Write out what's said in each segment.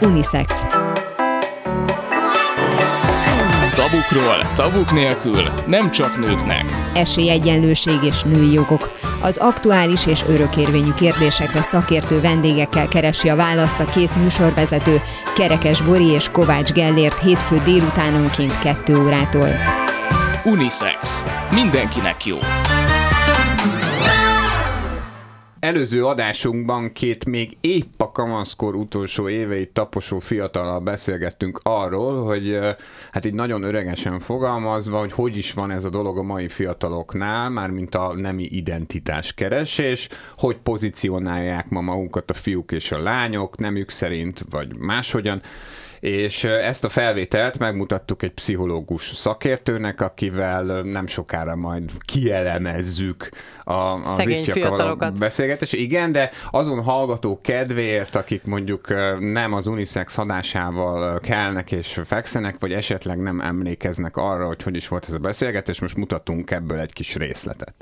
Unisex. Tabukról, tabuk nélkül, nem csak nőknek. Esélyegyenlőség és női jogok. Az aktuális és örökérvényű kérdésekre szakértő vendégekkel keresi a választ a két műsorvezető, Kerekes Bori és Kovács Gellért hétfő délutánonként 2 órától. Unisex. Mindenkinek jó. Előző adásunkban két még épp kamaszkor utolsó éveit taposó fiatalal beszélgettünk arról, hogy hát így nagyon öregesen fogalmazva, hogy hogy is van ez a dolog a mai fiataloknál, mármint a nemi identitás keresés, hogy pozícionálják ma magukat a fiúk és a lányok nemük szerint, vagy máshogyan és ezt a felvételt megmutattuk egy pszichológus szakértőnek, akivel nem sokára majd kielemezzük a, az Szegény fiatalokat. beszélgetés. Igen, de azon hallgató kedvéért, akik mondjuk nem az unisex adásával kelnek és fekszenek, vagy esetleg nem emlékeznek arra, hogy hogy is volt ez a beszélgetés, most mutatunk ebből egy kis részletet.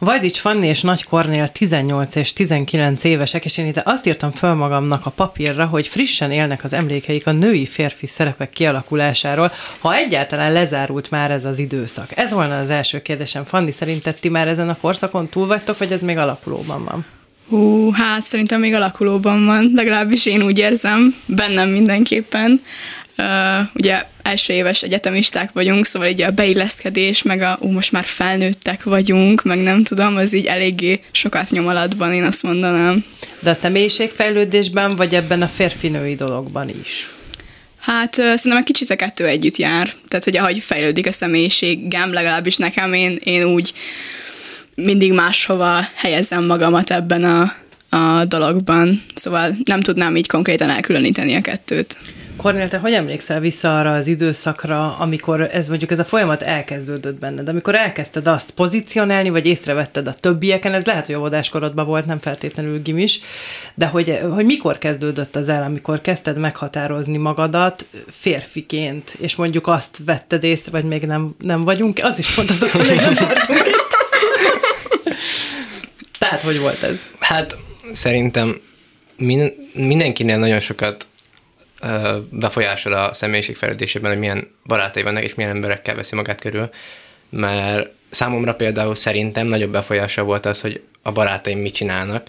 Vajdics Fanni és Nagy Kornél 18 és 19 évesek, és én itt azt írtam föl magamnak a papírra, hogy frissen élnek az emlékeik a női-férfi szerepek kialakulásáról, ha egyáltalán lezárult már ez az időszak. Ez volna az első kérdésem. Fanni, szerinted ti már ezen a korszakon túl vagytok, vagy ez még alakulóban van? Hú, hát szerintem még alakulóban van, legalábbis én úgy érzem, bennem mindenképpen. Ugye első éves egyetemisták vagyunk, szóval így a beilleszkedés, meg a ú, most már felnőttek vagyunk, meg nem tudom, az így eléggé sokat nyom alatban, én azt mondanám. De a személyiségfejlődésben, vagy ebben a férfi-női dologban is? Hát szerintem egy kicsit a kettő együtt jár. Tehát, hogy ahogy fejlődik a személyiségem, legalábbis nekem én, én úgy mindig máshova helyezzem magamat ebben a, a dologban. Szóval nem tudnám így konkrétan elkülöníteni a kettőt. Kornél, te hogy emlékszel vissza arra az időszakra, amikor ez mondjuk ez a folyamat elkezdődött benned, amikor elkezdted azt pozícionálni, vagy észrevetted a többieken, ez lehet, hogy óvodáskorodban volt, nem feltétlenül gimis, de hogy, hogy mikor kezdődött az el, amikor kezdted meghatározni magadat férfiként, és mondjuk azt vetted észre, vagy még nem, nem vagyunk, az is mondhatod, hogy nem tartunk itt. Tehát, hogy volt ez? Hát szerintem min- mindenkinél nagyon sokat befolyásol a személyiségfejlődésében, hogy milyen barátai vannak, és milyen emberekkel veszi magát körül, mert számomra például szerintem nagyobb befolyása volt az, hogy a barátaim mit csinálnak,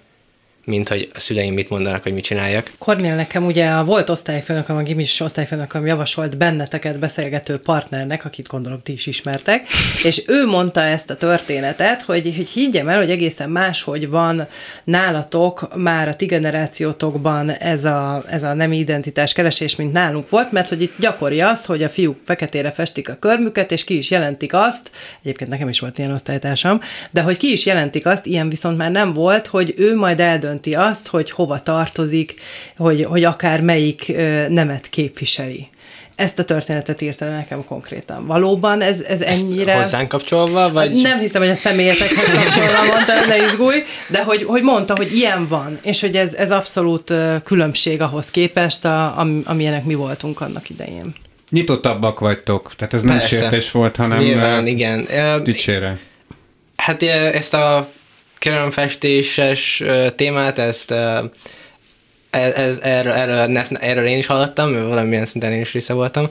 mint hogy a szüleim mit mondanak, hogy mit csináljak. Kornél nekem ugye a volt osztályfőnököm, a gimis osztályfőnököm javasolt benneteket beszélgető partnernek, akit gondolom ti is ismertek, és ő mondta ezt a történetet, hogy, hogy higgyem el, hogy egészen máshogy van nálatok már a ti generációtokban ez a, ez a nemi identitás keresés, mint nálunk volt, mert hogy itt gyakori az, hogy a fiúk feketére festik a körmüket, és ki is jelentik azt, egyébként nekem is volt ilyen osztálytársam, de hogy ki is jelentik azt, ilyen viszont már nem volt, hogy ő majd eldönt eldönti azt, hogy hova tartozik, hogy, hogy akár melyik nemet képviseli. Ezt a történetet írta nekem konkrétan. Valóban ez, ez ennyire... Ezt hozzánk kapcsolva, vagy... Nem hiszem, hogy a személyetekhez kapcsolva mondta, ne izgulj, de hogy, hogy mondta, hogy ilyen van, és hogy ez, ez abszolút különbség ahhoz képest, a, amilyenek mi voltunk annak idején. Nyitottabbak vagytok, tehát ez nem Persze. sértés volt, hanem Nyilván, igen. dicsére. Hát ezt a körömfestéses témát, ezt e, ez, erről, erről, erről én is hallottam, mert valamilyen szinten én is része voltam.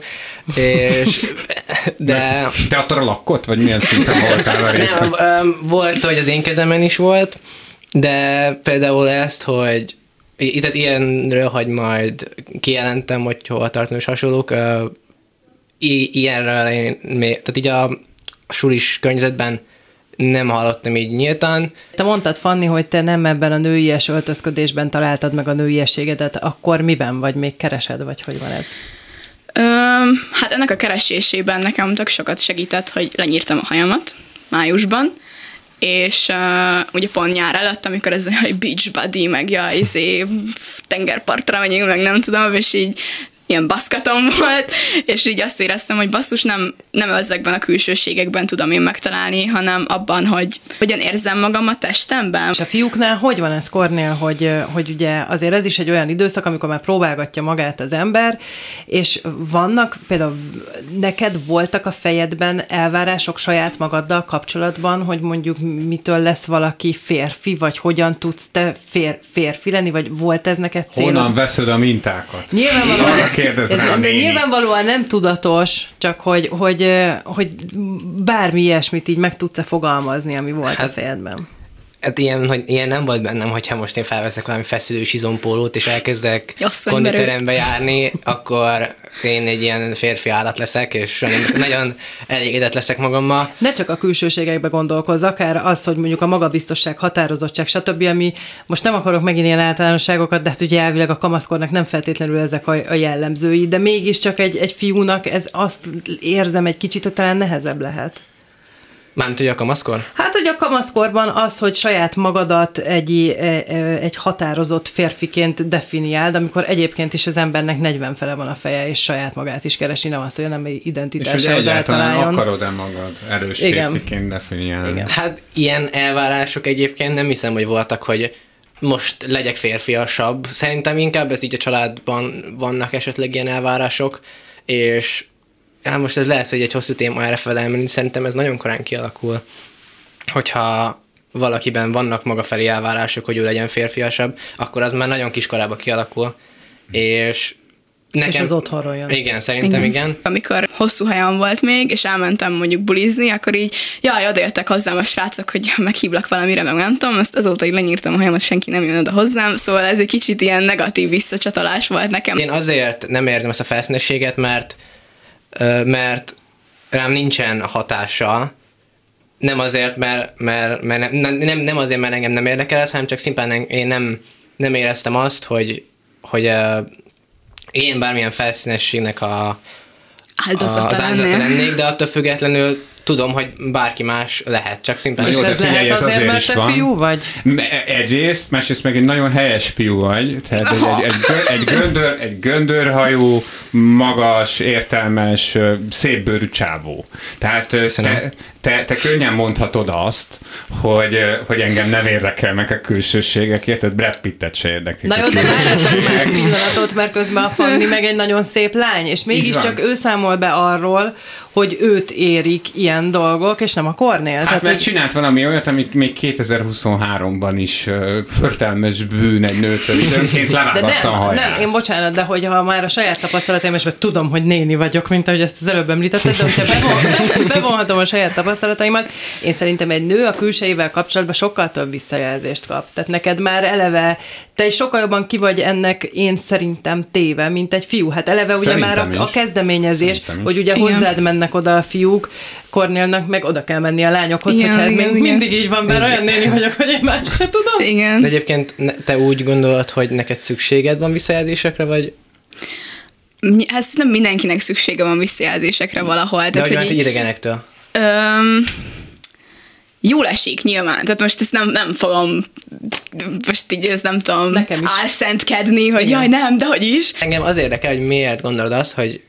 És, de... Te adtad a lakkot, vagy milyen szinten voltál a része? Nem, volt, hogy az én kezemen is volt, de például ezt, hogy itt ilyenről, hogy majd kijelentem, hogy hova tartom és hasonlók, ilyenről én még, tehát így a, a sulis környezetben nem hallottam így nyíltan. Te mondtad, Fanni, hogy te nem ebben a nőies öltözködésben találtad meg a nőiességedet, akkor miben vagy, még keresed, vagy hogy van ez? Ö, hát ennek a keresésében nekem tök sokat segített, hogy lenyírtam a hajamat májusban, és uh, ugye pont nyár előtt, amikor ez a beach buddy, meg ja, izé, tengerpartra megyünk, meg nem tudom, és így ilyen baszkatom volt, és így azt éreztem, hogy basszus nem, nem ezekben a külsőségekben tudom én megtalálni, hanem abban, hogy hogyan érzem magam a testemben. És a fiúknál hogy van ez, Kornél, hogy, hogy ugye azért ez is egy olyan időszak, amikor már próbálgatja magát az ember, és vannak, például neked voltak a fejedben elvárások saját magaddal kapcsolatban, hogy mondjuk mitől lesz valaki férfi, vagy hogyan tudsz te fér, férfi lenni, vagy volt ez neked célod? Honnan veszed a mintákat? Nyilvánvalóan, kérdez ez, rá a de néni. nyilvánvalóan nem tudatos, csak hogy, hogy, hogy bármi ilyesmit így meg tudsz-e fogalmazni, ami volt hát, a fejedben. Hát ilyen, hogy ilyen nem volt bennem, hogyha most én felveszek valami feszülős izompólót, és elkezdek Asszonymerő. konditerembe járni, akkor én egy ilyen férfi állat leszek, és nagyon elégedett leszek magammal. Ne csak a külsőségekbe gondolkozz, akár az, hogy mondjuk a magabiztosság, határozottság, stb., ami most nem akarok megint ilyen általánosságokat, de hát ugye elvileg a kamaszkornak nem feltétlenül ezek a, a jellemzői, de mégiscsak egy, egy fiúnak ez azt érzem egy kicsit, hogy talán nehezebb lehet. Mármint ugye a kamaszkor? Hát, hogy a kamaszkorban az, hogy saját magadat egy, egy határozott férfiként definiáld, amikor egyébként is az embernek 40 fele van a feje, és saját magát is keresi, nem az, hogy nem egy És hogy egyáltalán eltaláljon. akarod-e magad erős Igen. férfiként definiálni? Igen. Hát ilyen elvárások egyébként nem hiszem, hogy voltak, hogy most legyek férfiasabb. Szerintem inkább ez így a családban vannak esetleg ilyen elvárások, és hát most ez lehet, hogy egy hosszú téma erre fel elmenni, szerintem ez nagyon korán kialakul, hogyha valakiben vannak maga felé elvárások, hogy ő legyen férfiasabb, akkor az már nagyon kiskorában kialakul, és nekem... És az otthonról jön. Igen, szerintem igen. igen. Amikor hosszú hajam volt még, és elmentem mondjuk bulizni, akkor így, jaj, odajöttek hozzám a srácok, hogy meghívlak valamire, meg nem tudom, azt azóta így lenyírtam a hajamat, senki nem jön oda hozzám, szóval ez egy kicsit ilyen negatív visszacsatolás volt nekem. Én azért nem érzem ezt a felszínességet, mert, mert rám nincsen hatása, nem azért, mert, mert, mert nem, nem, nem azért, mert engem nem érdekel ez, hanem csak szimplán én nem, nem éreztem azt, hogy, hogy ö, én bármilyen felszínességnek a, Áldozata az áldozata lennék, de attól függetlenül tudom, hogy bárki más lehet, csak szimplán És Jó, de ez figyelj, lehet ez azért, azért mert is te van. fiú vagy? Egyrészt, másrészt meg egy nagyon helyes fiú vagy, tehát egy, egy, egy, egy, göndör, egy göndörhajú, magas, értelmes, ö, szépbőrű csávó. Tehát Köszönöm. te, te, te könnyen mondhatod azt, hogy, hogy engem nem érdekelnek a külsőségek, érted? Brad Pittet se érdekli. Na jó, de várjátok meg egy pillanatot, mert közben a Fanni meg egy nagyon szép lány, és mégiscsak ő számol be arról, hogy őt érik ilyen dolgok, és nem a Kornél. Hát mert hogy csinált valami olyat, amit még 2023-ban is uh, förtelmes bűn egy nőtől, és önként de levágatta a nem, haját. nem, én bocsánat, de hogyha már a saját tapasztalataim, és tudom, hogy néni vagyok, mint ahogy ezt az előbb említetted, de hogyha bevon, bevonhatom a saját tapasztalataimat, én szerintem egy nő a külsejével kapcsolatban sokkal több visszajelzést kap. Tehát neked már eleve, te is sokkal jobban ki vagy ennek én szerintem téve, mint egy fiú. Hát eleve ugye Szerintem már a, a kezdeményezés, Szerintem hogy ugye Igen. hozzád mennek oda a fiúk, Kornélnak meg oda kell menni a lányokhoz, Igen, hogyha ez igen, még igen. mindig így van, mert olyan néni vagyok, hogy én más se tudom. Igen. De egyébként te úgy gondolod, hogy neked szükséged van visszajelzésekre, vagy Hát nem mindenkinek szüksége van visszajelzésekre valahol. de Tehát, hogy hogy hát így, idegenektől? Öm, jól esik nyilván, tehát most ezt nem, nem fogom most így ez nem tudom Nekem is. álszentkedni, hogy Igen. jaj nem, de hogy is. Engem az érdekel, hogy miért gondolod azt, hogy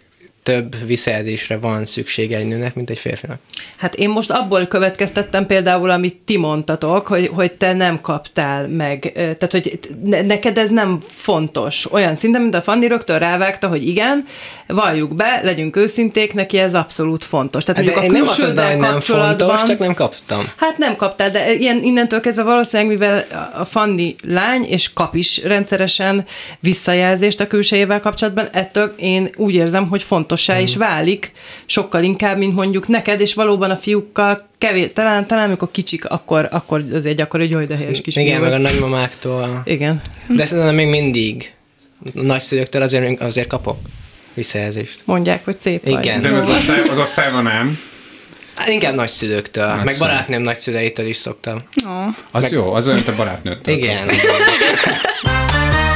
több visszajelzésre van szüksége egy nőnek, mint egy férfinak. Hát én most abból következtettem például, amit ti mondtatok, hogy, hogy te nem kaptál meg, tehát hogy ne, neked ez nem fontos. Olyan szinten, mint a Fanni rögtön rávágta, hogy igen, valljuk be, legyünk őszinték, neki ez abszolút fontos. Tehát Hát De mondjuk a külsőddel hogy nem kapcsolatban... fontos, csak nem kaptam. Hát nem kaptál, de ilyen innentől kezdve valószínűleg, mivel a Fanni lány, és kap is rendszeresen visszajelzést a külsejével kapcsolatban, ettől én úgy érzem, hogy fontossá is válik, sokkal inkább, mint mondjuk neked, és valóban a fiúkkal kevés, talán, talán amikor kicsik, akkor, akkor azért akkor egy olyan helyes kis Igen, meg a nagymamáktól. Igen. De szerintem még mindig. A nagyszülőktől azért, azért kapok visszajelzést. Mondják, hogy szép vagy. Igen. De az, osztály, az osztályban nem. Hát inkább nagyszülőktől, meg Nagyszülők. barátnőm nagyszüleitől is szoktam. Oh. Az meg... jó, az olyan, mint a barátnőttől. Igen.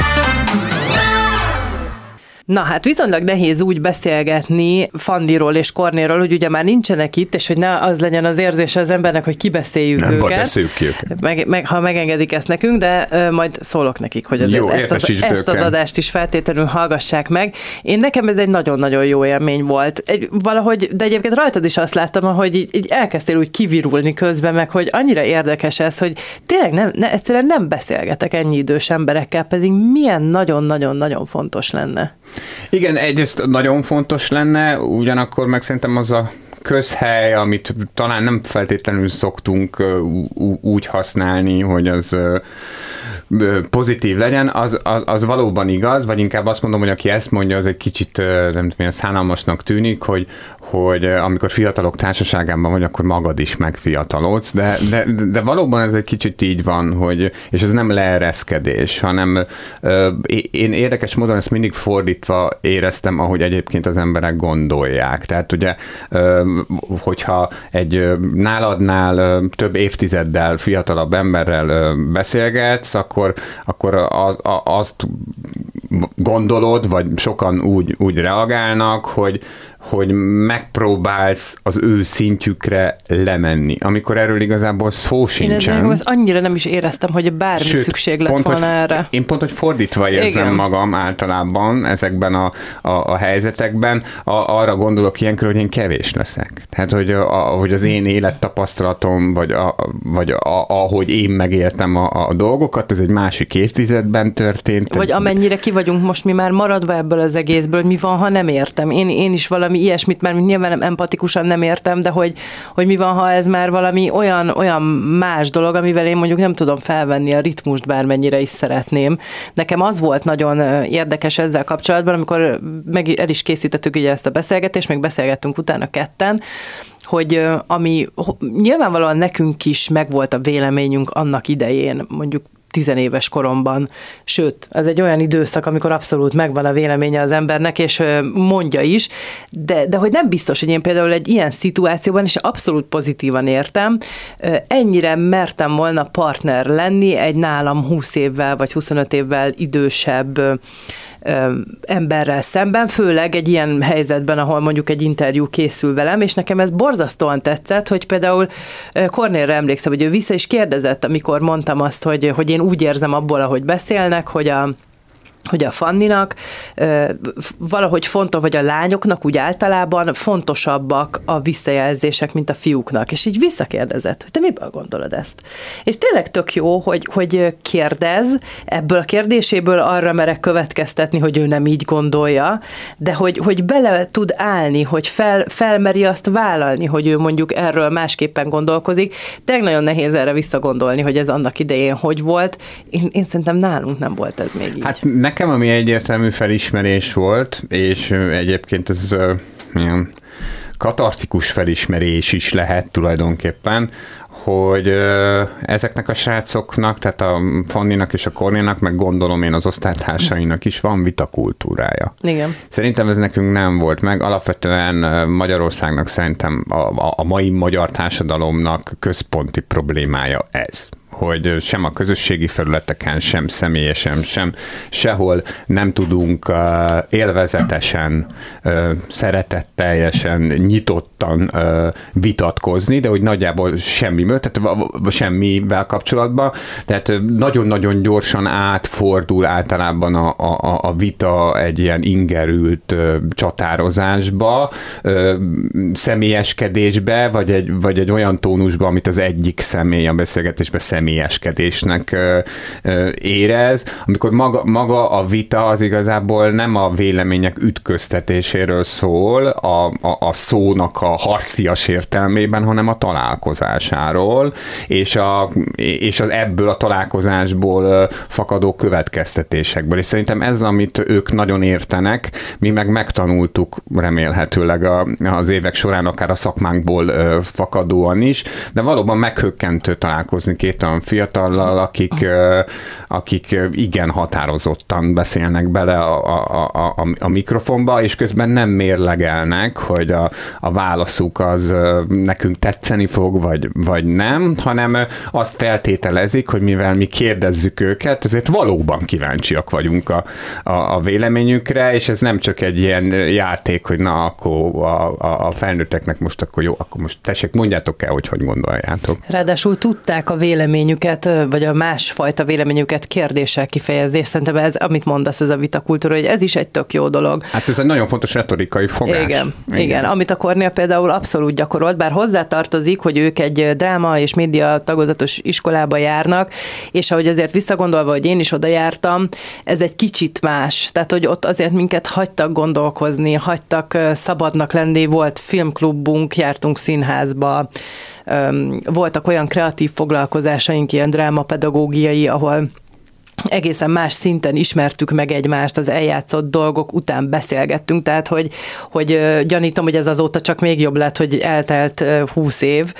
Na hát viszonylag nehéz úgy beszélgetni Fandiról és Kornéról, hogy ugye már nincsenek itt, és hogy ne az legyen az érzése az embernek, hogy kibeszéljük Nem őket. beszéljük ki őket. Meg, meg, ha megengedik ezt nekünk, de ö, majd szólok nekik, hogy Jó, ezt, az, ezt az adást is feltétlenül hallgassák meg. Én nekem ez egy nagyon-nagyon jó élmény volt. Egy, valahogy, de egyébként rajtad is azt láttam, hogy így, így elkezdtél úgy kivirulni közben, meg hogy annyira érdekes ez, hogy tényleg nem, ne, egyszerűen nem beszélgetek ennyi idős emberekkel, pedig milyen nagyon-nagyon-nagyon fontos lenne. Igen, egyrészt nagyon fontos lenne, ugyanakkor meg szerintem az a közhely, amit talán nem feltétlenül szoktunk úgy használni, hogy az pozitív legyen, az, az, az valóban igaz, vagy inkább azt mondom, hogy aki ezt mondja, az egy kicsit nem tudom, szánalmasnak tűnik, hogy, hogy ö, amikor fiatalok társaságában vagy, akkor magad is megfiatalodsz, de, de, de valóban ez egy kicsit így van, hogy, és ez nem leereszkedés, hanem ö, én érdekes módon ezt mindig fordítva éreztem, ahogy egyébként az emberek gondolják. Tehát ugye, ö, hogyha egy náladnál ö, több évtizeddel fiatalabb emberrel ö, beszélgetsz, akkor, akkor a, a, azt gondolod, vagy sokan úgy, úgy reagálnak, hogy, hogy megpróbálsz az ő szintjükre lemenni, amikor erről igazából szó Én sincsen. ezzel az annyira nem is éreztem, hogy bármi Sőt, szükség lett pont, volna hogy, erre. Én pont, hogy fordítva érzem Igen. Magam általában ezekben a, a, a helyzetekben, a, arra gondolok ilyenkor, hogy én kevés leszek. Tehát, hogy, a, hogy az én élettapasztalatom, vagy, a, vagy a, ahogy én megértem a, a dolgokat, ez egy másik évtizedben történt. Vagy amennyire ki vagyunk most mi már maradva ebből az egészből, hogy mi van, ha nem értem. Én, én is valami ilyesmit, már nyilván nem empatikusan nem értem, de hogy, hogy mi van, ha ez már valami olyan, olyan más dolog, amivel én mondjuk nem tudom felvenni a ritmust, bármennyire is szeretném. Nekem az volt nagyon érdekes ezzel kapcsolatban, amikor meg el is készítettük ugye ezt a beszélgetést, meg beszélgettünk utána ketten, hogy ami nyilvánvalóan nekünk is megvolt a véleményünk annak idején, mondjuk tizenéves koromban, sőt, ez egy olyan időszak, amikor abszolút megvan a véleménye az embernek, és mondja is, de, de hogy nem biztos, hogy én például egy ilyen szituációban, és abszolút pozitívan értem, ennyire mertem volna partner lenni egy nálam 20 évvel, vagy 25 évvel idősebb emberrel szemben, főleg egy ilyen helyzetben, ahol mondjuk egy interjú készül velem, és nekem ez borzasztóan tetszett, hogy például ö, Kornélre emlékszem, hogy ő vissza is kérdezett, amikor mondtam azt, hogy, hogy én úgy érzem abból, ahogy beszélnek, hogy a hogy a Fanninak valahogy fontos, vagy a lányoknak úgy általában fontosabbak a visszajelzések, mint a fiúknak. És így visszakérdezett, hogy te miből gondolod ezt? És tényleg tök jó, hogy, hogy kérdez, ebből a kérdéséből arra merek következtetni, hogy ő nem így gondolja, de hogy, hogy bele tud állni, hogy fel, felmeri azt vállalni, hogy ő mondjuk erről másképpen gondolkozik. Tényleg nagyon nehéz erre visszagondolni, hogy ez annak idején hogy volt. Én, én szerintem nálunk nem volt ez még így. Hát nekem ami egyértelmű felismerés volt, és egyébként ez ö, milyen katartikus felismerés is lehet tulajdonképpen, hogy ö, ezeknek a srácoknak, tehát a Fanninak és a Kornénak, meg gondolom én az osztálytársainak is van vitakultúrája. Igen. Szerintem ez nekünk nem volt meg. Alapvetően Magyarországnak szerintem a, a, a mai magyar társadalomnak központi problémája ez hogy sem a közösségi felületeken, sem személyesen, sem sehol nem tudunk uh, élvezetesen, uh, szeretetteljesen, nyitottan uh, vitatkozni, de hogy nagyjából semmi, tehát va- va- semmivel kapcsolatban, tehát ö, nagyon-nagyon gyorsan átfordul általában a, a, a vita egy ilyen ingerült ö, csatározásba, ö, személyeskedésbe, vagy egy, vagy egy olyan tónusba, amit az egyik személy a beszélgetésben személyeskedésnek érez, amikor maga, maga a vita az igazából nem a vélemények ütköztetéséről szól, a, a, a szónak a harcias értelmében, hanem a találkozásáról, és, a, és az ebből a találkozásból fakadó következtetésekből. És szerintem ez, amit ők nagyon értenek, mi meg megtanultuk remélhetőleg a, az évek során, akár a szakmánkból fakadóan is, de valóban meghökkentő találkozni két olyan fiatallal, akik, akik igen határozottan beszélnek bele a, a, a, a mikrofonba, és közben nem mérlegelnek, hogy a, a válaszuk az nekünk tetszeni fog, vagy, vagy nem, hanem azt feltételezik, hogy mivel mi kérdezzük őket, ezért valóban kíváncsiak vagyunk a, a, a véleményükre, és ez nem csak egy ilyen játék, hogy na, akkor a, a, a felnőtteknek most akkor jó, akkor most tessék, mondjátok el, hogy hogy gondoljátok. Ráadásul tudták a véleményüket, vagy a másfajta véleményüket kérdéssel kifejezni, és szerintem ez, amit mondasz, ez a vitakultúra, hogy ez is egy tök jó dolog. Hát ez egy nagyon fontos retorikai fogás. Igen, igen. igen. amit a Kornél például abszolút gyakorolt, bár hozzátartozik, hogy ők egy dráma és média tagozatos iskolába járnak, és ahogy azért visszagondolva, hogy én is oda jártam, ez egy kicsit más. Tehát, hogy ott azért minket hagytak gondolkozni, hagytak szabadnak lenni, volt filmklubunk, jártunk színházba, voltak olyan kreatív foglalkozásaink, ilyen drámapedagógiai, ahol egészen más szinten ismertük meg egymást, az eljátszott dolgok után beszélgettünk, tehát hogy, hogy gyanítom, hogy ez azóta csak még jobb lett, hogy eltelt húsz év,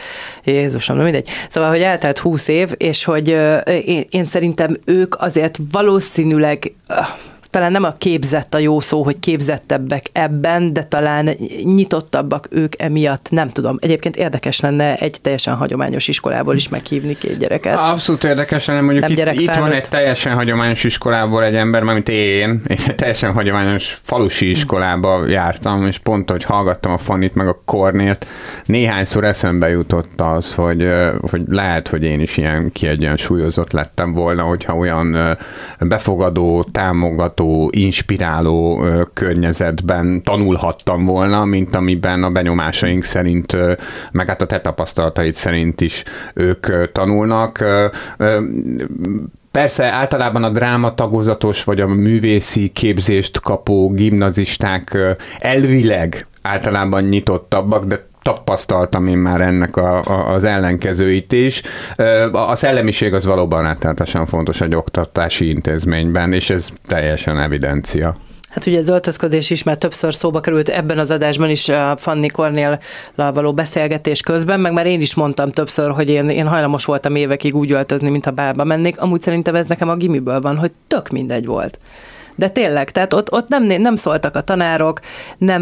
Jézusom, nem mindegy. Szóval, hogy eltelt húsz év, és hogy én, én szerintem ők azért valószínűleg talán nem a képzett a jó szó, hogy képzettebbek ebben, de talán nyitottabbak ők emiatt, nem tudom. Egyébként érdekes lenne egy teljesen hagyományos iskolából is meghívni két gyereket. Abszolút érdekes lenne, mondjuk nem itt, itt van egy teljesen hagyományos iskolából egy ember, mint én, én egy teljesen hagyományos falusi iskolába jártam, és pont, hogy hallgattam a Fanit meg a Kornélt, néhányszor eszembe jutott az, hogy, hogy lehet, hogy én is ilyen kiegyensúlyozott lettem volna, hogyha olyan befogadó, támogató, támogató, inspiráló környezetben tanulhattam volna, mint amiben a benyomásaink szerint, meg hát a te tapasztalatait szerint is ők tanulnak. Persze általában a dráma tagozatos vagy a művészi képzést kapó gimnazisták elvileg általában nyitottabbak, de tapasztaltam én már ennek a, a, az ellenkezőit is. A szellemiség az valóban rettenetesen fontos egy oktatási intézményben, és ez teljesen evidencia. Hát ugye az öltözködés is már többször szóba került ebben az adásban is a Fanni Kornél való beszélgetés közben, meg már én is mondtam többször, hogy én, én hajlamos voltam évekig úgy öltözni, mint a bálba mennék. Amúgy szerintem ez nekem a gimiből van, hogy tök mindegy volt. De tényleg, tehát ott, ott nem, nem szóltak a tanárok, nem,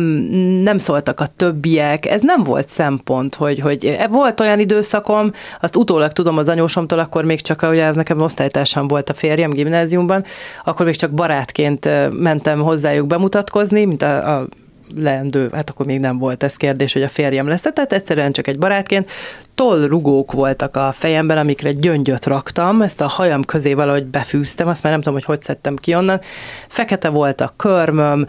nem szóltak a többiek, ez nem volt szempont, hogy, hogy e, volt olyan időszakom, azt utólag tudom az anyósomtól, akkor még csak, ugye nekem osztálytársam volt a férjem gimnáziumban, akkor még csak barátként mentem hozzájuk bemutatkozni, mint a, a leendő, hát akkor még nem volt ez kérdés, hogy a férjem lesz, tehát egyszerűen csak egy barátként, tollrugók voltak a fejemben, amikre gyöngyöt raktam, ezt a hajam közé valahogy befűztem, azt már nem tudom, hogy hogy szedtem ki onnan. Fekete volt a körmöm,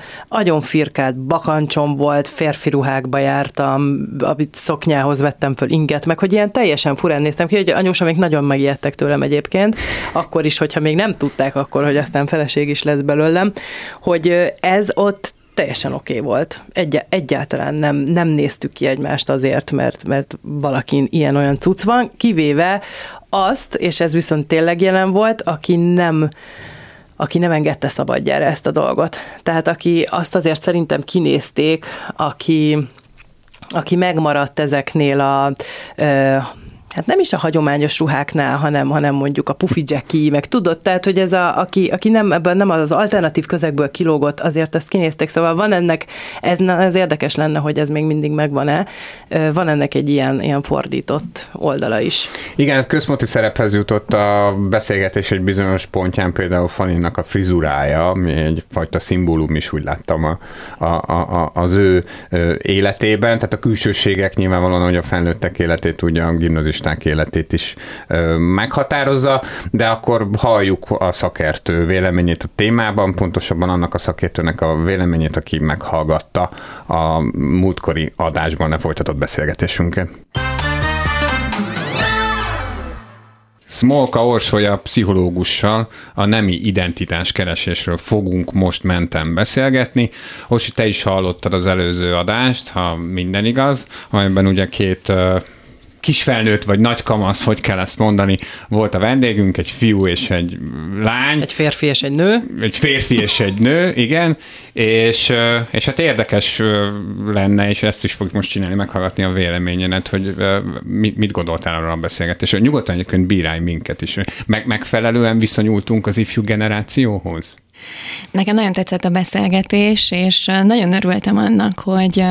firkált bakancsom volt, férfi ruhákba jártam, amit szoknyához vettem föl inget, meg hogy ilyen teljesen furán néztem ki, hogy anyósa még nagyon megijedtek tőlem egyébként, akkor is, hogyha még nem tudták akkor, hogy aztán feleség is lesz belőlem, hogy ez ott teljesen oké okay volt. Egy, egyáltalán nem, nem néztük ki egymást azért, mert, mert valakin ilyen-olyan cucc van, kivéve azt, és ez viszont tényleg jelen volt, aki nem aki nem engedte szabadjára ezt a dolgot. Tehát aki azt azért szerintem kinézték, aki, aki megmaradt ezeknél a hát nem is a hagyományos ruháknál, hanem, hanem mondjuk a pufi jackie, meg tudod, tehát, hogy ez a, aki, aki nem, ebben nem az alternatív közegből kilógott, azért ezt kinézték, szóval van ennek, ez, ez érdekes lenne, hogy ez még mindig megvan-e, van ennek egy ilyen, ilyen fordított oldala is. Igen, központi szerephez jutott a beszélgetés egy bizonyos pontján, például Faninak a frizurája, ami egyfajta szimbólum is úgy láttam a, a, a, az ő életében, tehát a külsőségek nyilvánvalóan, hogy a felnőttek életét tudja a gimnazis turisták életét is meghatározza, de akkor halljuk a szakértő véleményét a témában, pontosabban annak a szakértőnek a véleményét, aki meghallgatta a múltkori adásban lefolytatott beszélgetésünket. Smolka Orsolya pszichológussal a nemi identitás keresésről fogunk most mentem beszélgetni. Orsi, te is hallottad az előző adást, ha minden igaz, amiben ugye két kisfelnőtt vagy nagy kamasz, hogy kell ezt mondani, volt a vendégünk, egy fiú és egy lány. Egy férfi és egy nő. Egy férfi és egy nő, igen, és, és hát érdekes lenne, és ezt is fogjuk most csinálni, meghallgatni a véleményedet, hogy mit gondoltál arra a beszélgetésről. Nyugodtan egyébként bírálj minket is. Meg, megfelelően viszonyultunk az ifjú generációhoz? Nekem nagyon tetszett a beszélgetés, és nagyon örültem annak, hogy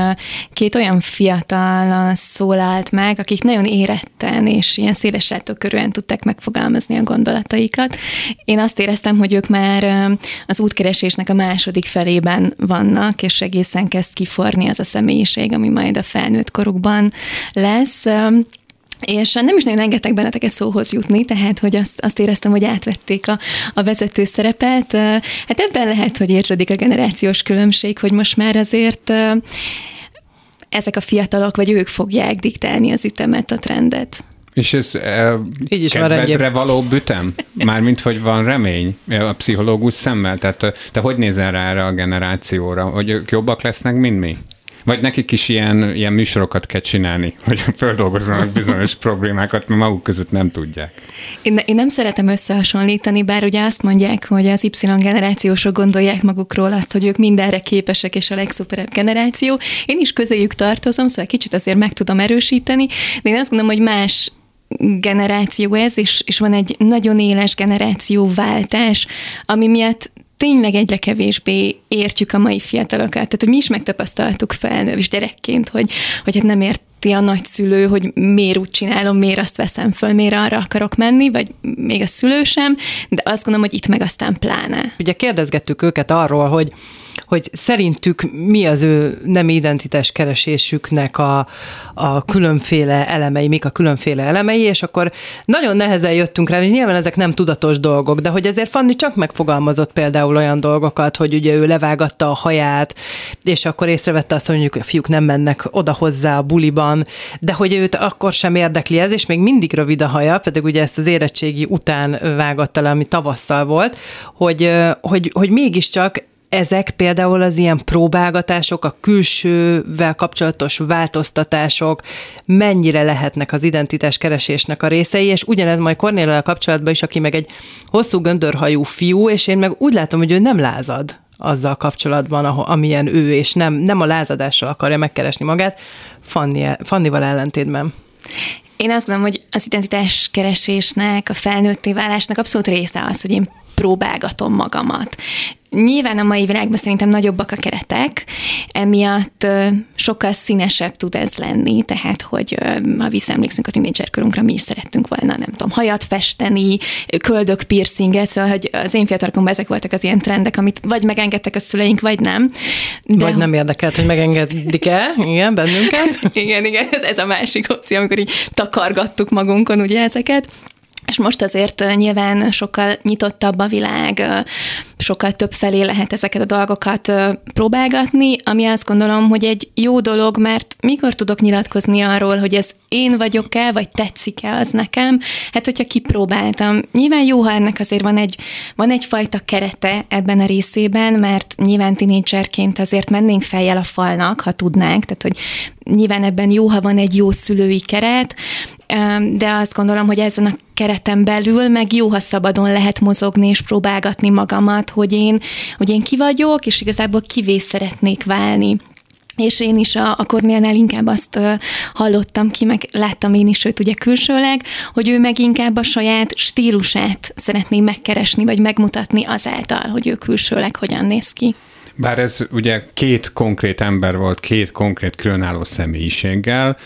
két olyan fiatal szólalt meg, akik nagyon éretten és ilyen széles körülön tudták megfogalmazni a gondolataikat. Én azt éreztem, hogy ők már az útkeresésnek a második felében vannak, és egészen kezd kiforni az a személyiség, ami majd a felnőtt korukban lesz. És nem is nagyon engedtek benneteket szóhoz jutni, tehát hogy azt, azt éreztem, hogy átvették a, a vezető szerepet. Hát ebben lehet, hogy érződik a generációs különbség, hogy most már azért ezek a fiatalok, vagy ők fogják diktálni az ütemet, a trendet. És ez e, Így is kedvedre van való ütem? Mármint, hogy van remény a pszichológus szemmel? Tehát te hogy nézel rá erre a generációra? Hogy ők jobbak lesznek, mint mi? Vagy nekik is ilyen, ilyen műsorokat kell csinálni, hogy földolgozzanak bizonyos problémákat, mert maguk között nem tudják. Én, én nem szeretem összehasonlítani, bár ugye azt mondják, hogy az Y generációsok gondolják magukról azt, hogy ők mindenre képesek, és a legszuperebb generáció. Én is közéjük tartozom, szóval kicsit azért meg tudom erősíteni, de én azt gondolom, hogy más generáció ez, és, és van egy nagyon éles generációváltás, ami miatt tényleg egyre kevésbé értjük a mai fiatalokat. Tehát, hogy mi is megtapasztaltuk felnővis gyerekként, hogy, hogy hát nem ért a nagyszülő, hogy miért úgy csinálom, miért azt veszem föl, miért arra akarok menni, vagy még a szülő sem, de azt gondolom, hogy itt meg aztán pláne. Ugye kérdezgettük őket arról, hogy hogy szerintük mi az ő nem identitás keresésüknek a, a különféle elemei, mik a különféle elemei, és akkor nagyon nehezen jöttünk rá, hogy nyilván ezek nem tudatos dolgok, de hogy ezért Fanni csak megfogalmazott például olyan dolgokat, hogy ugye ő levágatta a haját, és akkor észrevette azt, hogy mondjuk a fiúk nem mennek oda hozzá a buliban, de hogy őt akkor sem érdekli ez, és még mindig rövid a haja, pedig ugye ezt az érettségi után vágatta le, ami tavasszal volt, hogy, hogy, hogy mégiscsak ezek például az ilyen próbálgatások, a külsővel kapcsolatos változtatások mennyire lehetnek az identitás keresésnek a részei, és ugyanez majd Kornéllel kapcsolatban is, aki meg egy hosszú göndörhajú fiú, és én meg úgy látom, hogy ő nem lázad azzal kapcsolatban, amilyen ő, és nem, nem a lázadással akarja megkeresni magát, Fanni, Fannival ellentétben. Én azt gondolom, hogy az identitás keresésnek, a felnőtté válásnak abszolút része az, hogy én próbálgatom magamat. Nyilván a mai világban szerintem nagyobbak a keretek, emiatt sokkal színesebb tud ez lenni, tehát, hogy ha visszaemlékszünk a tínédzserkorunkra, mi is szerettünk volna, nem tudom, hajat festeni, köldök piercinget, szóval, hogy az én fiatalkomban ezek voltak az ilyen trendek, amit vagy megengedtek a szüleink, vagy nem. De vagy nem érdekelt, hogy megengedik-e, igen, bennünket. igen, igen, ez, ez a másik opció, amikor így takargattuk magunkon ugye ezeket. És most azért nyilván sokkal nyitottabb a világ, sokkal több felé lehet ezeket a dolgokat próbálgatni, ami azt gondolom, hogy egy jó dolog, mert mikor tudok nyilatkozni arról, hogy ez én vagyok-e, vagy tetszik-e az nekem, hát hogyha kipróbáltam. Nyilván jó, ha ennek azért van, egy, van egyfajta kerete ebben a részében, mert nyilván tinédzserként azért mennénk fejjel a falnak, ha tudnánk, tehát hogy nyilván ebben jó, ha van egy jó szülői keret, de azt gondolom, hogy ezen a kereten belül meg jó, ha szabadon lehet mozogni és próbálgatni magamat, hogy én, hogy én ki vagyok, és igazából kivé szeretnék válni. És én is a, a Kornélnál inkább azt hallottam ki, meg láttam én is őt ugye külsőleg, hogy ő meg inkább a saját stílusát szeretné megkeresni, vagy megmutatni azáltal, hogy ő külsőleg hogyan néz ki. Bár ez ugye két konkrét ember volt, két konkrét különálló személyiséggel,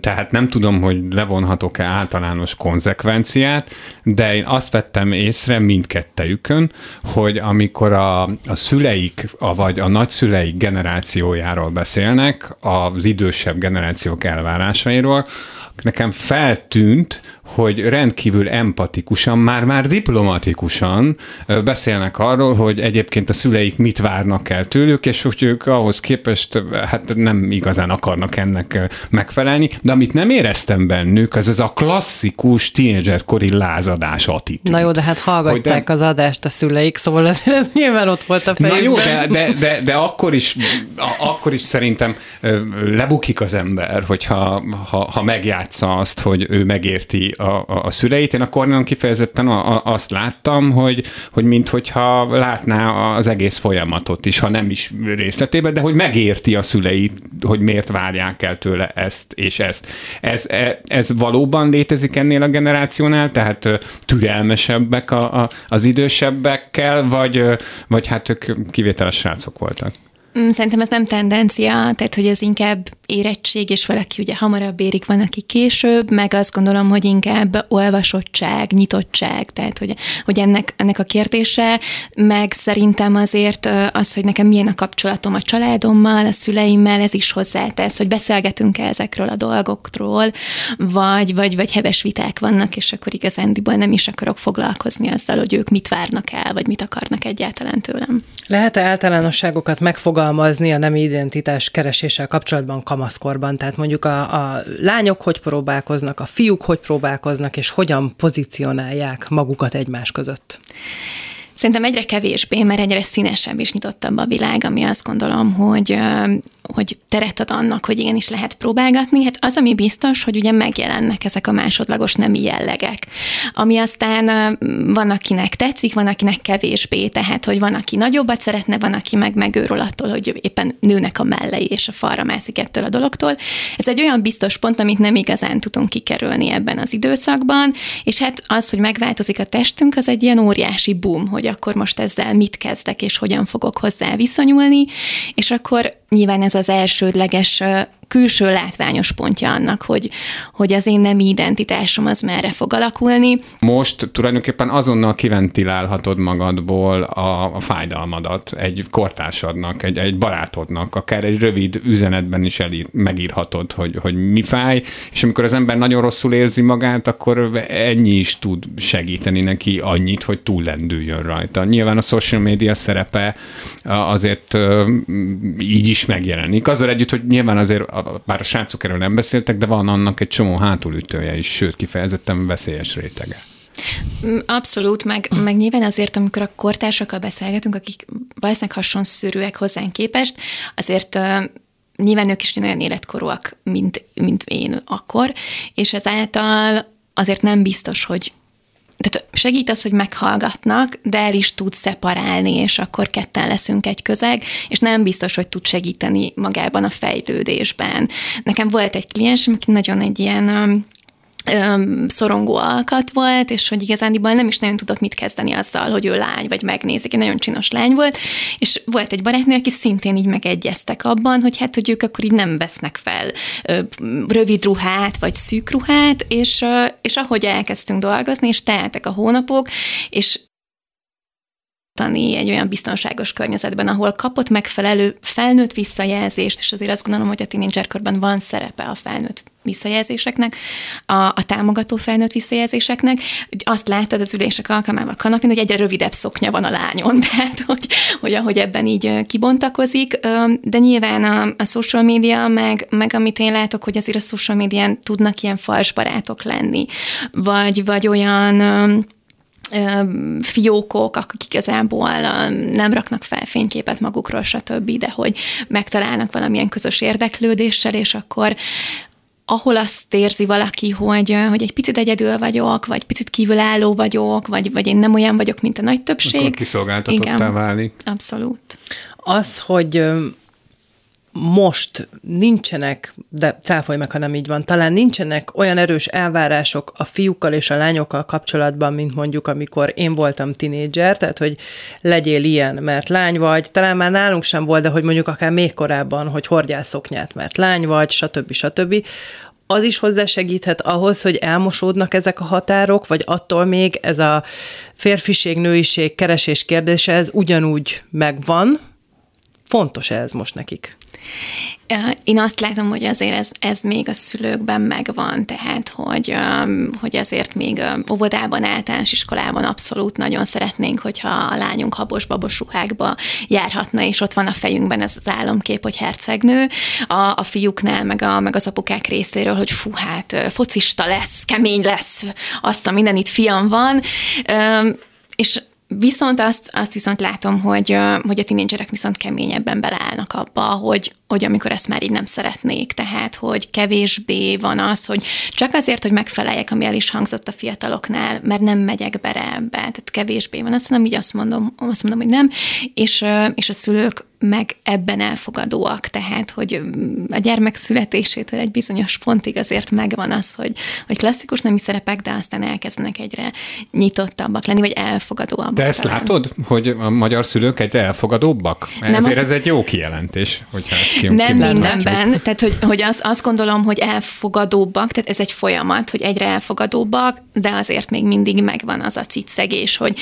tehát nem tudom, hogy levonhatok-e általános konzekvenciát, de én azt vettem észre mindkettejükön, hogy amikor a, a szüleik, a, vagy a nagyszüleik generációjáról beszélnek, az idősebb generációk elvárásairól, nekem feltűnt, hogy rendkívül empatikusan, már-már diplomatikusan beszélnek arról, hogy egyébként a szüleik mit várnak el tőlük, és hogy ők ahhoz képest hát nem igazán akarnak ennek megfelelni, de amit nem éreztem bennük, az ez a klasszikus tínédzserkori lázadás attitűd. Na jó, de hát hallgatták de... az adást a szüleik, szóval ez, ez nyilván ott volt a fejükben. Na jó, de, de, de, de akkor, is, akkor is szerintem lebukik az ember, hogyha ha, ha megjátsza azt, hogy ő megérti a, a, a szüleit. Én a Kornelon kifejezetten a, a, azt láttam, hogy, hogy minthogyha látná az egész folyamatot is, ha nem is részletében, de hogy megérti a szüleit, hogy miért várják el tőle ezt és ezt. Ez, e, ez valóban létezik ennél a generációnál, tehát türelmesebbek a, a, az idősebbekkel, vagy, vagy hát ők kivételes srácok voltak? Mm, szerintem ez nem tendencia, tehát hogy ez inkább érettség, és valaki ugye hamarabb érik, van, aki később, meg azt gondolom, hogy inkább olvasottság, nyitottság, tehát hogy, hogy ennek, ennek a kérdése, meg szerintem azért az, hogy nekem milyen a kapcsolatom a családommal, a szüleimmel, ez is hozzátesz, hogy beszélgetünk-e ezekről a dolgokról, vagy, vagy, vagy heves viták vannak, és akkor igazándiból nem is akarok foglalkozni azzal, hogy ők mit várnak el, vagy mit akarnak egyáltalán tőlem. Lehet-e általánosságokat megfogalmazni a nemi identitás kereséssel kapcsolatban kamaszkorban? Tehát mondjuk a, a lányok hogy próbálkoznak, a fiúk hogy próbálkoznak, és hogyan pozícionálják magukat egymás között? Szerintem egyre kevésbé, mert egyre színesebb és nyitottabb a világ, ami azt gondolom, hogy hogy teret ad annak, hogy igenis lehet próbálgatni. Hát az, ami biztos, hogy ugye megjelennek ezek a másodlagos nemi jellegek, ami aztán van, akinek tetszik, van, akinek kevésbé, tehát, hogy van, aki nagyobbat szeretne, van, aki meg megőrül attól, hogy éppen nőnek a mellei és a falra mászik ettől a dologtól. Ez egy olyan biztos pont, amit nem igazán tudunk kikerülni ebben az időszakban, és hát az, hogy megváltozik a testünk, az egy ilyen óriási boom, hogy akkor most ezzel mit kezdek, és hogyan fogok hozzá viszonyulni, és akkor nyilván ez az elsődleges külső látványos pontja annak, hogy, hogy az én nem identitásom az merre fog alakulni. Most tulajdonképpen azonnal kiventilálhatod magadból a, a fájdalmadat egy kortársadnak, egy, egy barátodnak, akár egy rövid üzenetben is elír, megírhatod, hogy, hogy mi fáj, és amikor az ember nagyon rosszul érzi magát, akkor ennyi is tud segíteni neki annyit, hogy túllendüljön rajta. Nyilván a social media szerepe azért így is megjelenik. Azzal együtt, hogy nyilván azért bár a srácok erről nem beszéltek, de van annak egy csomó hátulütője is, sőt, kifejezetten veszélyes rétege. Mm, abszolút, meg, meg nyilván azért, amikor a kortársakkal beszélgetünk, akik valószínűleg hasonszörűek hozzánk képest, azért uh, nyilván ők is olyan életkorúak, mint, mint én akkor, és ezáltal azért nem biztos, hogy tehát segít az, hogy meghallgatnak, de el is tud szeparálni, és akkor ketten leszünk egy közeg, és nem biztos, hogy tud segíteni magában a fejlődésben. Nekem volt egy kliens, aki nagyon egy ilyen szorongó alkat volt, és hogy igazándiból nem is nagyon tudott mit kezdeni azzal, hogy ő lány, vagy megnézik, egy nagyon csinos lány volt, és volt egy barátnő, aki szintén így megegyeztek abban, hogy hát, hogy ők akkor így nem vesznek fel rövid ruhát, vagy szűk ruhát, és, és ahogy elkezdtünk dolgozni, és teltek a hónapok, és egy olyan biztonságos környezetben, ahol kapott megfelelő felnőtt visszajelzést, és azért azt gondolom, hogy a tínédzserkorban van szerepe a felnőtt visszajelzéseknek, a, a támogató felnőtt visszajelzéseknek. Azt láttad az ülések alkalmával kanapin, hogy egyre rövidebb szoknya van a lányon, tehát hogy, hogy ahogy ebben így kibontakozik, de nyilván a, a social media, meg, meg amit én látok, hogy azért a social médián tudnak ilyen fals barátok lenni, vagy, vagy olyan fiókok, akik igazából nem raknak fel fényképet magukról, stb., de hogy megtalálnak valamilyen közös érdeklődéssel, és akkor ahol azt érzi valaki, hogy, hogy egy picit egyedül vagyok, vagy picit kívülálló vagyok, vagy, vagy én nem olyan vagyok, mint a nagy többség. Akkor kiszolgáltatottá válik. Abszolút. Az, hogy most nincsenek, de cáfolj meg, ha nem így van, talán nincsenek olyan erős elvárások a fiúkkal és a lányokkal kapcsolatban, mint mondjuk amikor én voltam tinédzser, tehát hogy legyél ilyen, mert lány vagy, talán már nálunk sem volt, de hogy mondjuk akár még korábban, hogy hordjál szoknyát, mert lány vagy, stb. stb. Az is hozzásegíthet ahhoz, hogy elmosódnak ezek a határok, vagy attól még ez a férfiség, nőiség keresés kérdése, ez ugyanúgy megvan, fontos ez most nekik? Én azt látom, hogy azért ez, ez még a szülőkben megvan, tehát hogy, hogy azért még óvodában, általános iskolában abszolút nagyon szeretnénk, hogyha a lányunk habos-babos ruhákba járhatna, és ott van a fejünkben ez az álomkép, hogy hercegnő, a, a fiúknál, meg, a, meg az apukák részéről, hogy fú, hát focista lesz, kemény lesz, azt a minden itt fiam van, és Viszont azt, azt viszont látom, hogy, hogy a tinédzserek viszont keményebben beleállnak abba, hogy, hogy amikor ezt már így nem szeretnék, tehát hogy kevésbé van az, hogy csak azért, hogy megfeleljek, ami el is hangzott a fiataloknál, mert nem megyek bele ebbe, tehát kevésbé van, azt nem így azt mondom, azt mondom, hogy nem, és, és a szülők meg ebben elfogadóak, tehát, hogy a gyermek születésétől egy bizonyos pontig azért megvan az, hogy, hogy klasszikus nemi szerepek, de aztán elkezdenek egyre nyitottabbak lenni, vagy elfogadóabbak. De ezt talán. látod, hogy a magyar szülők egyre elfogadóbbak? Nem Ezért az... ez egy jó kijelentés, hogyha ezt ki, Nem mindenben, tehát hogy, hogy az, azt gondolom, hogy elfogadóbbak, tehát ez egy folyamat, hogy egyre elfogadóbbak, de azért még mindig megvan az a cicegés, hogy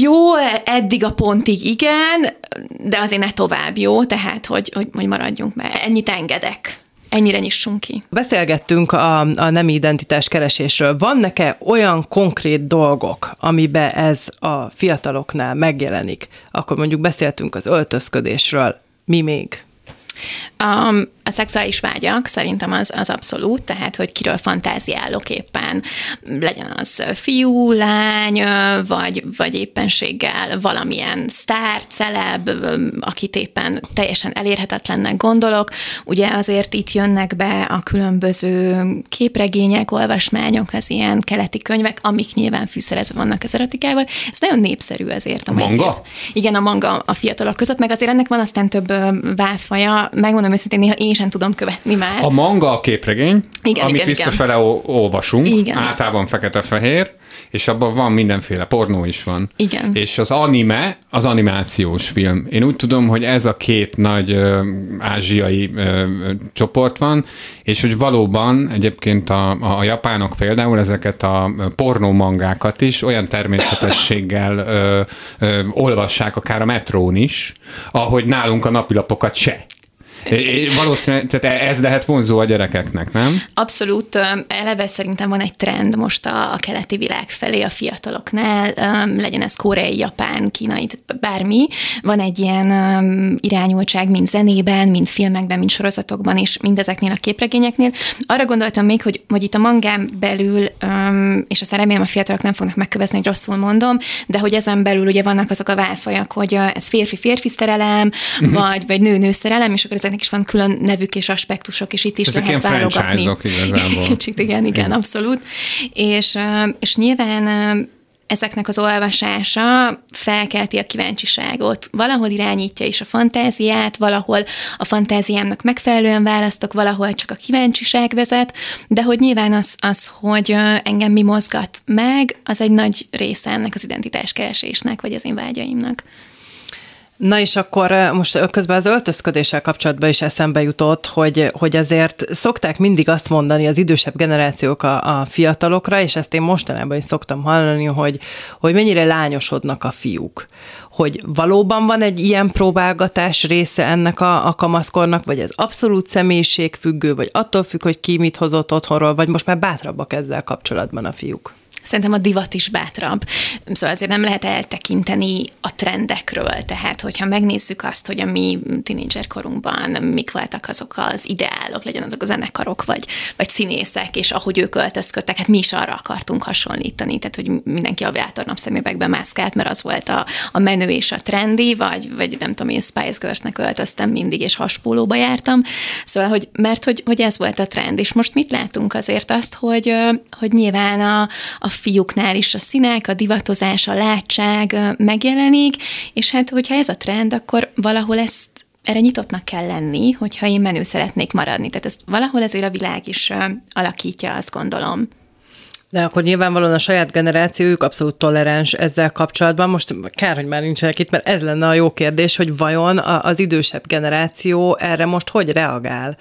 jó, eddig a pontig igen, de azért ne tovább, jó? Tehát, hogy, hogy, hogy maradjunk, mert ennyit engedek. Ennyire nyissunk ki. Beszélgettünk a, a nemi identitás keresésről. Van neke olyan konkrét dolgok, amiben ez a fiataloknál megjelenik? Akkor mondjuk beszéltünk az öltözködésről. Mi még? Um, a szexuális vágyak szerintem az, az abszolút, tehát hogy kiről fantáziálok éppen, legyen az fiú, lány, vagy, vagy éppenséggel valamilyen sztár, celeb, akit éppen teljesen elérhetetlennek gondolok. Ugye azért itt jönnek be a különböző képregények, olvasmányok, az ilyen keleti könyvek, amik nyilván fűszerezve vannak az erotikával. Ez nagyon népszerű azért. A manga? Igen, a manga a fiatalok között, meg azért ennek van aztán több válfaja. Megmondom őszintén, néha én sem tudom követni már. A manga a képregény, igen, amit igen, visszafele igen. olvasunk, igen. általában fekete-fehér, és abban van mindenféle, pornó is van. Igen. És az anime, az animációs film. Én úgy tudom, hogy ez a két nagy ö, ázsiai ö, csoport van, és hogy valóban egyébként a, a, japánok például ezeket a pornómangákat is olyan természetességgel ö, ö, olvassák, akár a metrón is, ahogy nálunk a napilapokat se. É, valószínűleg, tehát ez lehet vonzó a gyerekeknek, nem? Abszolút. Eleve szerintem van egy trend most a, a keleti világ felé a fiataloknál, legyen ez koreai, japán, kínai, tehát bármi. Van egy ilyen irányultság mind zenében, mind filmekben, mind sorozatokban, és mindezeknél a képregényeknél. Arra gondoltam még, hogy, hogy itt a mangám belül, és azt remélem a fiatalok nem fognak megkövezni, hogy rosszul mondom, de hogy ezen belül ugye vannak azok a válfajak, hogy ez férfi-férfi szerelem, uh-huh. vagy, vagy nő-nő szerelem, és akkor ezek ezeknek is van külön nevük és aspektusok, és itt is Ezek lehet válogatni. igazából. Kicsit igen, igen, abszolút. És, és nyilván ezeknek az olvasása felkelti a kíváncsiságot. Valahol irányítja is a fantáziát, valahol a fantáziámnak megfelelően választok, valahol csak a kíváncsiság vezet, de hogy nyilván az, az hogy engem mi mozgat meg, az egy nagy része ennek az identitáskeresésnek, vagy az én vágyaimnak. Na és akkor most közben az öltözködéssel kapcsolatban is eszembe jutott, hogy, hogy azért szokták mindig azt mondani az idősebb generációk a, a fiatalokra, és ezt én mostanában is szoktam hallani, hogy, hogy mennyire lányosodnak a fiúk. Hogy valóban van egy ilyen próbálgatás része ennek a, a kamaszkornak, vagy ez abszolút személyiségfüggő, vagy attól függ, hogy ki mit hozott otthonról, vagy most már bátrabbak ezzel kapcsolatban a fiúk. Szerintem a divat is bátrabb. Szóval azért nem lehet eltekinteni a trendekről. Tehát, hogyha megnézzük azt, hogy a mi korunkban mik voltak azok az ideálok, legyen azok a zenekarok, vagy, vagy színészek, és ahogy ők öltözködtek, hát mi is arra akartunk hasonlítani. Tehát, hogy mindenki aviátor napszemüvegbe mászkált, mert az volt a, a menő és a trendi, vagy, vagy nem tudom, én Spice Girls-nek öltöztem mindig, és haspólóba jártam. Szóval, hogy, mert hogy, hogy ez volt a trend. És most mit látunk azért azt, hogy, hogy nyilván a, a fiúknál is a színek, a divatozás, a látság megjelenik, és hát, hogyha ez a trend, akkor valahol ezt erre nyitottnak kell lenni, hogyha én menő szeretnék maradni. Tehát ezt valahol ezért a világ is alakítja, azt gondolom. De akkor nyilvánvalóan a saját generációjuk abszolút toleráns ezzel kapcsolatban. Most kár, hogy már nincsenek itt, mert ez lenne a jó kérdés, hogy vajon az idősebb generáció erre most hogy reagál?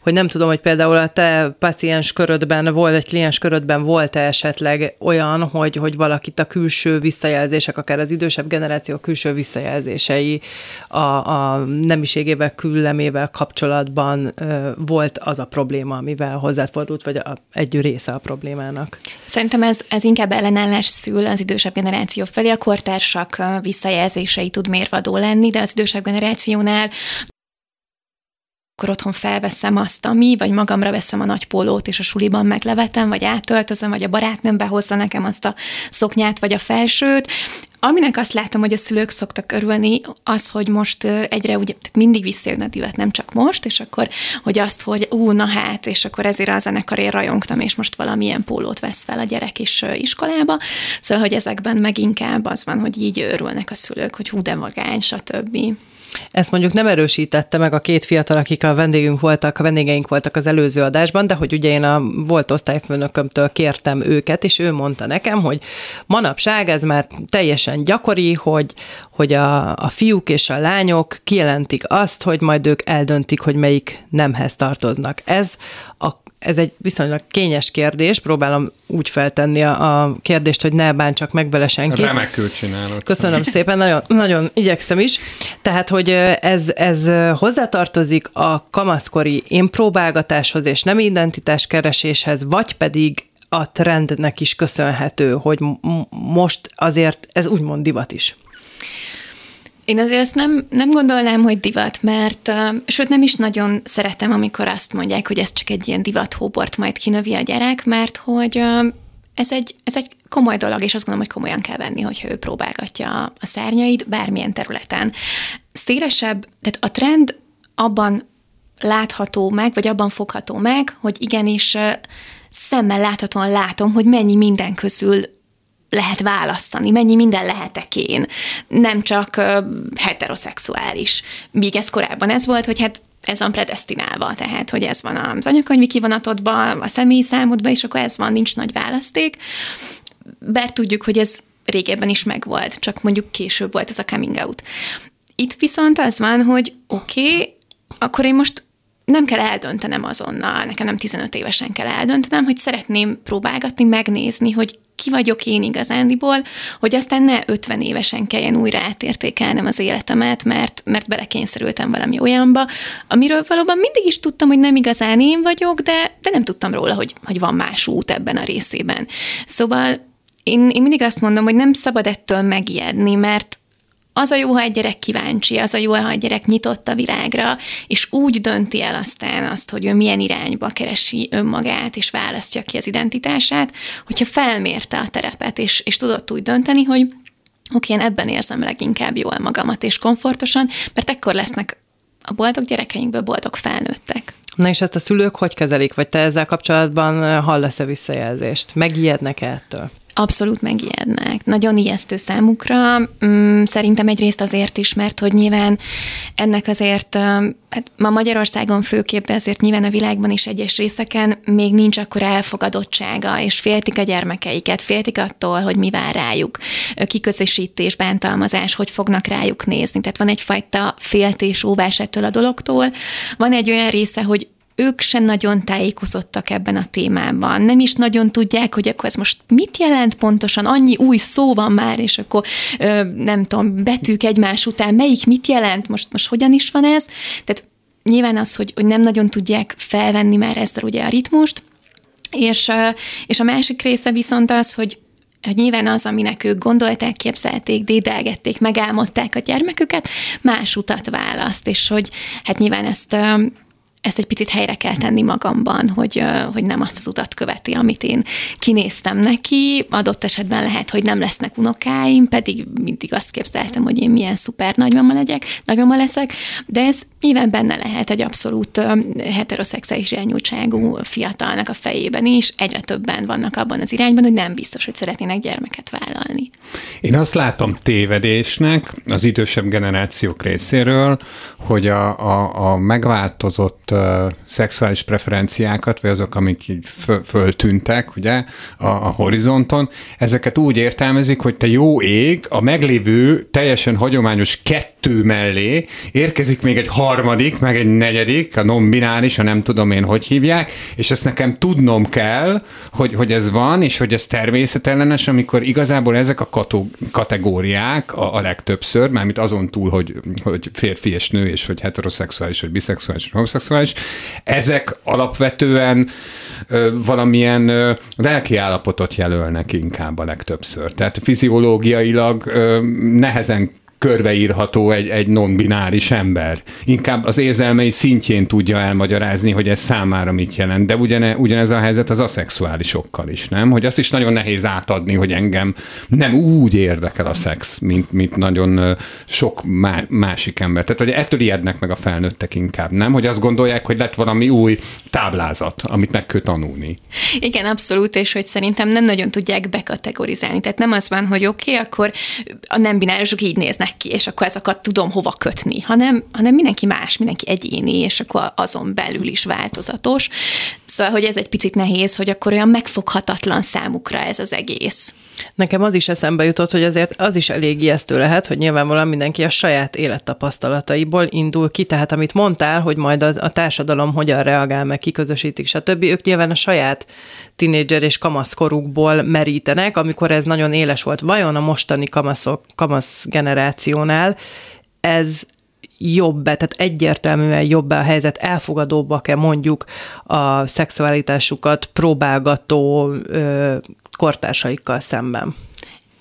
Hogy nem tudom, hogy például a te paciens körödben volt, egy kliens körödben volt-e esetleg olyan, hogy, hogy valakit a külső visszajelzések, akár az idősebb generáció külső visszajelzései a, a nemiségével, küllemével kapcsolatban volt az a probléma, amivel hozzáfordult, vagy a, egy része a problémának? Szerintem ez, ez inkább ellenállás szül az idősebb generáció felé. A kortársak visszajelzései tud mérvadó lenni, de az idősebb generációnál akkor otthon felveszem azt, ami, vagy magamra veszem a nagy pólót, és a suliban meglevetem, vagy átöltözöm, vagy a barátnőm behozza nekem azt a szoknyát, vagy a felsőt. Aminek azt látom, hogy a szülők szoktak örülni, az, hogy most egyre ugye, tehát mindig visszajön a divat, nem csak most, és akkor, hogy azt, hogy ú, na hát, és akkor ezért a zenekarért rajongtam, és most valamilyen pólót vesz fel a gyerek is iskolába. Szóval, hogy ezekben meg inkább az van, hogy így örülnek a szülők, hogy hú, de vagány, stb. Ezt mondjuk nem erősítette meg a két fiatal, akik a vendégünk voltak, a vendégeink voltak az előző adásban, de hogy ugye én a volt osztályfőnökömtől kértem őket, és ő mondta nekem, hogy manapság ez már teljesen gyakori, hogy, hogy a, a fiúk és a lányok kijelentik azt, hogy majd ők eldöntik, hogy melyik nemhez tartoznak. Ez a ez egy viszonylag kényes kérdés, próbálom úgy feltenni a, a kérdést, hogy ne bántsak meg vele senki. Remekül csinálod. Köszönöm szépen, nagyon, nagyon igyekszem is. Tehát, hogy ez, ez hozzátartozik a kamaszkori én próbálgatáshoz és nem identitás kereséshez, vagy pedig a trendnek is köszönhető, hogy most azért ez úgymond divat is. Én azért ezt nem, nem gondolnám, hogy divat, mert uh, sőt nem is nagyon szeretem, amikor azt mondják, hogy ez csak egy ilyen divathóbort majd kinövi a gyerek, mert hogy ez egy, ez egy komoly dolog, és azt gondolom, hogy komolyan kell venni, hogyha ő próbálgatja a szárnyait bármilyen területen. Szélesebb, tehát a trend abban látható meg, vagy abban fogható meg, hogy igenis szemmel láthatóan látom, hogy mennyi minden közül lehet választani, mennyi minden lehetek én, nem csak heteroszexuális. Míg ez korábban ez volt, hogy hát ez van predestinálva, tehát hogy ez van az anyakönyvi kivonatodban, a személyi számodban, és akkor ez van, nincs nagy választék. Bár tudjuk, hogy ez régebben is megvolt, csak mondjuk később volt ez a coming out. Itt viszont az van, hogy oké, okay, akkor én most nem kell eldöntenem azonnal, nekem nem 15 évesen kell eldöntenem, hogy szeretném próbálgatni, megnézni, hogy ki vagyok én igazándiból, hogy aztán ne 50 évesen kelljen újra átértékelnem az életemet, mert, mert belekényszerültem valami olyanba, amiről valóban mindig is tudtam, hogy nem igazán én vagyok, de, de nem tudtam róla, hogy, hogy van más út ebben a részében. Szóval én, én mindig azt mondom, hogy nem szabad ettől megijedni, mert az a jó, ha egy gyerek kíváncsi, az a jó, ha egy gyerek nyitott a világra, és úgy dönti el aztán azt, hogy ő milyen irányba keresi önmagát, és választja ki az identitását, hogyha felmérte a terepet, és, és tudott úgy dönteni, hogy oké, én ebben érzem leginkább jól magamat és komfortosan, mert ekkor lesznek a boldog gyerekeinkből boldog felnőttek. Na és ezt a szülők hogy kezelik, vagy te ezzel kapcsolatban hallasz-e visszajelzést? Megijednek ettől? Abszolút megijednek. Nagyon ijesztő számukra. Mm, szerintem egyrészt azért is, mert hogy nyilván ennek azért, hát ma Magyarországon főképp, de azért nyilván a világban is egyes részeken még nincs akkor elfogadottsága, és féltik a gyermekeiket, féltik attól, hogy mi vár rájuk. Kiközösítés, bántalmazás, hogy fognak rájuk nézni. Tehát van egyfajta féltés, óvás ettől a dologtól. Van egy olyan része, hogy ők se nagyon tájékozottak ebben a témában. Nem is nagyon tudják, hogy akkor ez most mit jelent pontosan, annyi új szó van már, és akkor nem tudom, betűk egymás után, melyik mit jelent, most, most hogyan is van ez. Tehát nyilván az, hogy, hogy nem nagyon tudják felvenni már ezzel ugye a ritmust, és, és a másik része viszont az, hogy hogy nyilván az, aminek ők gondolták, képzelték, dédelgették, megálmodták a gyermeküket, más utat választ, és hogy hát nyilván ezt ezt egy picit helyre kell tenni magamban, hogy, hogy nem azt az utat követi, amit én kinéztem neki. Adott esetben lehet, hogy nem lesznek unokáim, pedig mindig azt képzeltem, hogy én milyen szuper nagymama legyek, nagymama leszek, de ez nyilván benne lehet egy abszolút heteroszexuális irányultságú fiatalnak a fejében is. Egyre többen vannak abban az irányban, hogy nem biztos, hogy szeretnének gyermeket vállalni. Én azt látom tévedésnek az idősebb generációk részéről, hogy a, a, a megváltozott uh, szexuális preferenciákat, vagy azok, amik így föl, föltűntek, ugye, a, a horizonton, ezeket úgy értelmezik, hogy te jó ég, a meglévő teljesen hagyományos kettő mellé érkezik még egy harmadik, meg egy negyedik, a non-bináris, a nem tudom én, hogy hívják, és ezt nekem tudnom kell, hogy, hogy ez van, és hogy ez természetellenes, amikor igazából ezek a kató, kategóriák a, a legtöbbször, mármint azon túl, hogy, hogy férfi és nő, és hogy heteroszexuális, vagy biszexuális, vagy homoszexuális, ezek alapvetően valamilyen lelki állapotot jelölnek inkább a legtöbbször. Tehát fiziológiailag nehezen körbeírható egy, egy non-bináris ember. Inkább az érzelmei szintjén tudja elmagyarázni, hogy ez számára mit jelent. De ugyane, ugyanez a helyzet az aszexuálisokkal is, nem? Hogy azt is nagyon nehéz átadni, hogy engem nem úgy érdekel a szex, mint, mint nagyon sok má, másik ember. Tehát, hogy ettől ijednek meg a felnőttek inkább, nem? Hogy azt gondolják, hogy lett valami új táblázat, amit meg kell tanulni. Igen, abszolút, és hogy szerintem nem nagyon tudják bekategorizálni. Tehát nem az van, hogy oké, okay, akkor a nem binárisok így néznek ki, és akkor ezeket tudom hova kötni, hanem, hanem mindenki más, mindenki egyéni, és akkor azon belül is változatos. Szóval, hogy ez egy picit nehéz, hogy akkor olyan megfoghatatlan számukra ez az egész. Nekem az is eszembe jutott, hogy azért az is elég ijesztő lehet, hogy nyilvánvalóan mindenki a saját élettapasztalataiból indul ki, tehát amit mondtál, hogy majd a, a társadalom hogyan reagál, meg kiközösítik, stb. Ők nyilván a saját tinédzser és kamaszkorukból merítenek, amikor ez nagyon éles volt. Vajon a mostani kamaszok, kamasz generációnál ez jobb tehát egyértelműen jobb a helyzet, elfogadóbbak-e mondjuk a szexualitásukat próbálgató ö, kortársaikkal szemben?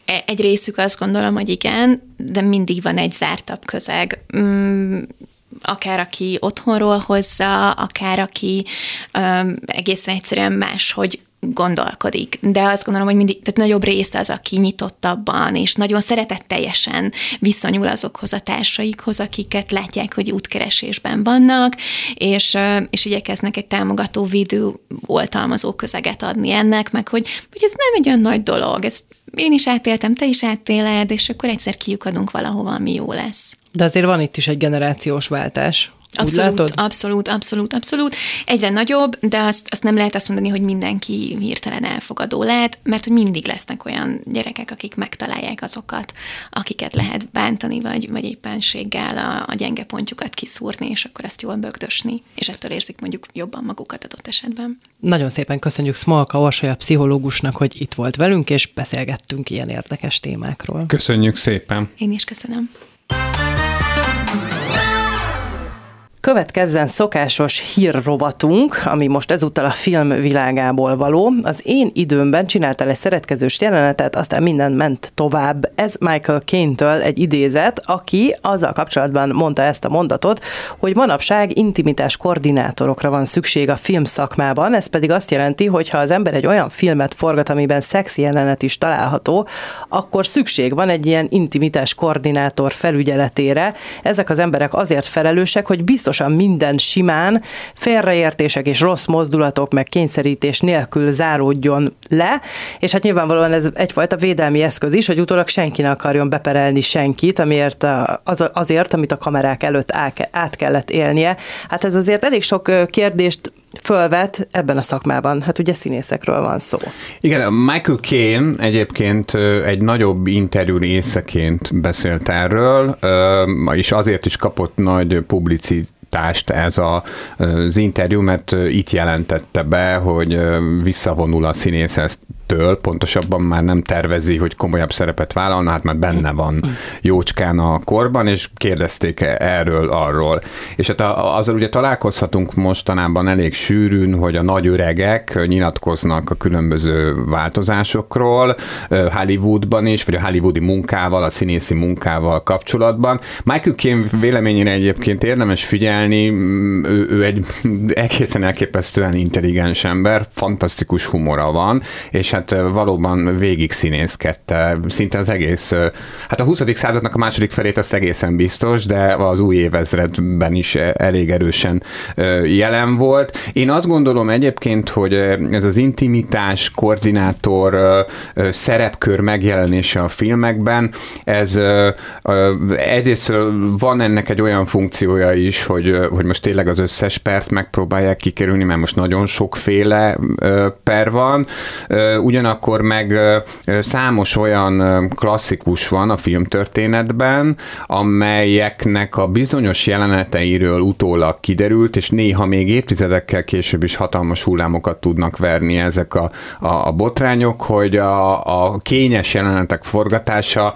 E, egy részük azt gondolom, hogy igen, de mindig van egy zártabb közeg. Mm, akár aki otthonról hozza, akár aki um, egészen egyszerűen más, hogy gondolkodik. De azt gondolom, hogy mindig, tehát nagyobb része az, aki nyitottabban és nagyon szeretetteljesen viszonyul azokhoz a társaikhoz, akiket látják, hogy útkeresésben vannak, és, és igyekeznek egy támogató védő oltalmazó közeget adni ennek, meg hogy, hogy ez nem egy olyan nagy dolog, ezt én is átéltem, te is átéled, és akkor egyszer kiukadunk valahova, ami jó lesz. De azért van itt is egy generációs váltás. Abszolút, abszolút, abszolút, abszolút. Egyre nagyobb, de azt, azt nem lehet azt mondani, hogy mindenki hirtelen elfogadó lehet, mert hogy mindig lesznek olyan gyerekek, akik megtalálják azokat, akiket lehet bántani, vagy, vagy éppenséggel a, a gyenge pontjukat kiszúrni, és akkor ezt jól bögdösni, és ettől érzik mondjuk jobban magukat adott esetben. Nagyon szépen köszönjük Smolka Orsolya pszichológusnak, hogy itt volt velünk, és beszélgettünk ilyen érdekes témákról. Köszönjük szépen! Én is köszönöm. Következzen szokásos hírrovatunk, ami most ezúttal a film világából való. Az én időmben csináltál egy szeretkezős jelenetet, aztán minden ment tovább. Ez Michael Caine-től egy idézet, aki azzal kapcsolatban mondta ezt a mondatot, hogy manapság intimitás koordinátorokra van szükség a film szakmában, ez pedig azt jelenti, hogy ha az ember egy olyan filmet forgat, amiben szexi jelenet is található, akkor szükség van egy ilyen intimitás koordinátor felügyeletére. Ezek az emberek azért felelősek, hogy biztos biztosan minden simán, félreértések és rossz mozdulatok, meg kényszerítés nélkül záródjon le, és hát nyilvánvalóan ez egyfajta védelmi eszköz is, hogy utólag senki ne akarjon beperelni senkit, amiért az, azért, amit a kamerák előtt át kellett élnie. Hát ez azért elég sok kérdést fölvet ebben a szakmában. Hát ugye színészekről van szó. Igen, Michael Caine egyébként egy nagyobb interjú részeként beszélt erről, és azért is kapott nagy publicitást tást ez a, az interjú, mert itt jelentette be, hogy visszavonul a színészhez től, pontosabban már nem tervezi, hogy komolyabb szerepet vállalna, hát már benne van jócskán a korban, és kérdezték erről, arról. És hát azzal ugye találkozhatunk mostanában elég sűrűn, hogy a nagy öregek nyilatkoznak a különböző változásokról, Hollywoodban is, vagy a hollywoodi munkával, a színészi munkával kapcsolatban. Michael Caine véleményére egyébként érdemes figyelni, ő, ő egy egészen elképesztően intelligens ember, fantasztikus humora van, és hát valóban végig színészkedte, szinte az egész, hát a 20. századnak a második felét azt egészen biztos, de az új évezredben is elég erősen jelen volt. Én azt gondolom egyébként, hogy ez az intimitás, koordinátor szerepkör megjelenése a filmekben, ez egyrészt van ennek egy olyan funkciója is, hogy, hogy most tényleg az összes pert megpróbálják kikerülni, mert most nagyon sokféle per van, ugyanakkor meg számos olyan klasszikus van a filmtörténetben, amelyeknek a bizonyos jeleneteiről utólag kiderült, és néha még évtizedekkel később is hatalmas hullámokat tudnak verni ezek a, a, a botrányok, hogy a, a kényes jelenetek forgatása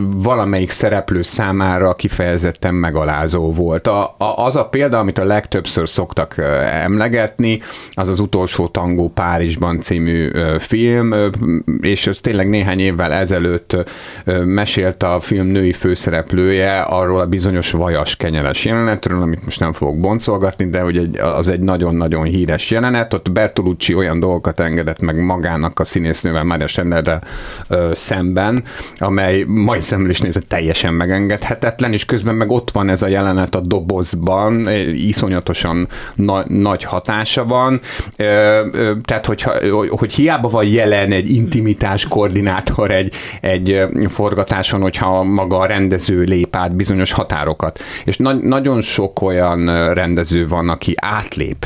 valamelyik szereplő számára kifejezetten megalázó volt. A, a, az a példa, amit a legtöbbször szoktak emlegetni, az az utolsó tangó Párizsban című film, és ez tényleg néhány évvel ezelőtt mesélt a film női főszereplője arról a bizonyos vajas kenyeres jelenetről, amit most nem fogok boncolgatni, de hogy egy, az egy nagyon-nagyon híres jelenet. Ott Bertolucci olyan dolgokat engedett meg magának a színésznővel, Mária Senderrel szemben, amely mai szemmel is nézve teljesen megengedhetetlen, és közben meg ott van ez a jelenet a dobozban, iszonyatosan na- nagy hatása van. Tehát, hogyha, hogy hiába van jelen egy intimitás koordinátor egy, egy forgatáson, hogyha maga a rendező lép át bizonyos határokat. És na- nagyon sok olyan rendező van, aki átlép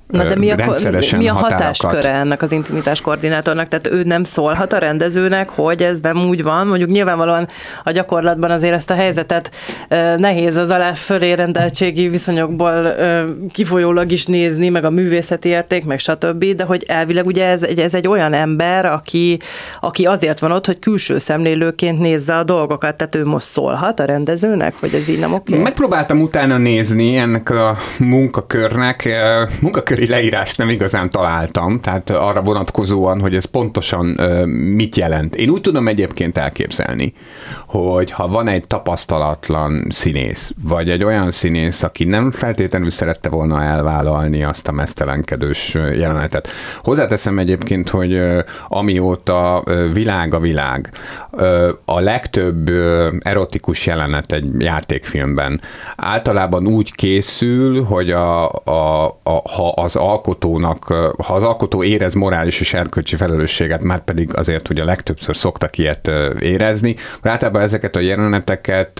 Na de mi a, mi a határokat. hatásköre ennek az intimitás koordinátornak? Tehát ő nem szólhat a rendezőnek, hogy ez nem úgy van. Mondjuk nyilvánvalóan a gyakorlatban azért ezt a helyzetet nehéz az alá fölé rendeltségi viszonyokból kifolyólag is nézni, meg a művészeti érték, meg stb. De hogy elvileg ugye ez, ez egy olyan ember, aki, aki azért van ott, hogy külső szemlélőként nézze a dolgokat. Tehát ő most szólhat a rendezőnek, hogy ez így nem oké? Okay? Megpróbáltam utána nézni ennek a munkakörnek. Munkaköri leírást nem igazán találtam, tehát arra vonatkozóan, hogy ez pontosan mit jelent. Én úgy tudom egyébként elképzelni, hogy ha van egy tapasztalatlan színész, vagy egy olyan színész, aki nem feltétlenül szerette volna elvállalni azt a mesztelenkedős jelenetet. Hozzáteszem egyébként, hogy amióta világ a világ, a legtöbb erotikus jelenet egy játékfilmben általában úgy készül, hogy a, a, a, ha az alkotónak, ha az alkotó érez morális és erkölcsi felelősséget, már pedig azért, a legtöbbször szoktak ilyet érezni, akkor általában ezeket a jeleneteket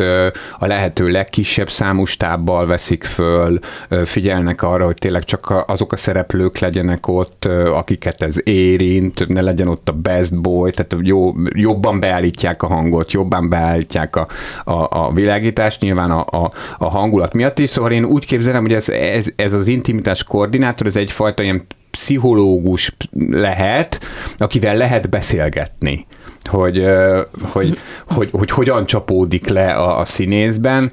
a lehető legkisebb számú stábbal veszik föl, figyelnek arra, hogy tényleg csak azok a szereplők legyenek ott, akiket ez érint, ne legyen ott a best boy, tehát jó, jobban beállítják a hangot, jobban beállítják a, a, a világítást, nyilván a, a, a hangulat miatt is, szóval én úgy képzelem, hogy ez, ez, ez az intimitás koordinátor, ez egyfajta ilyen pszichológus lehet, akivel lehet beszélgetni hogy, hogy, hogy, hogy hogyan csapódik le a, a színészben.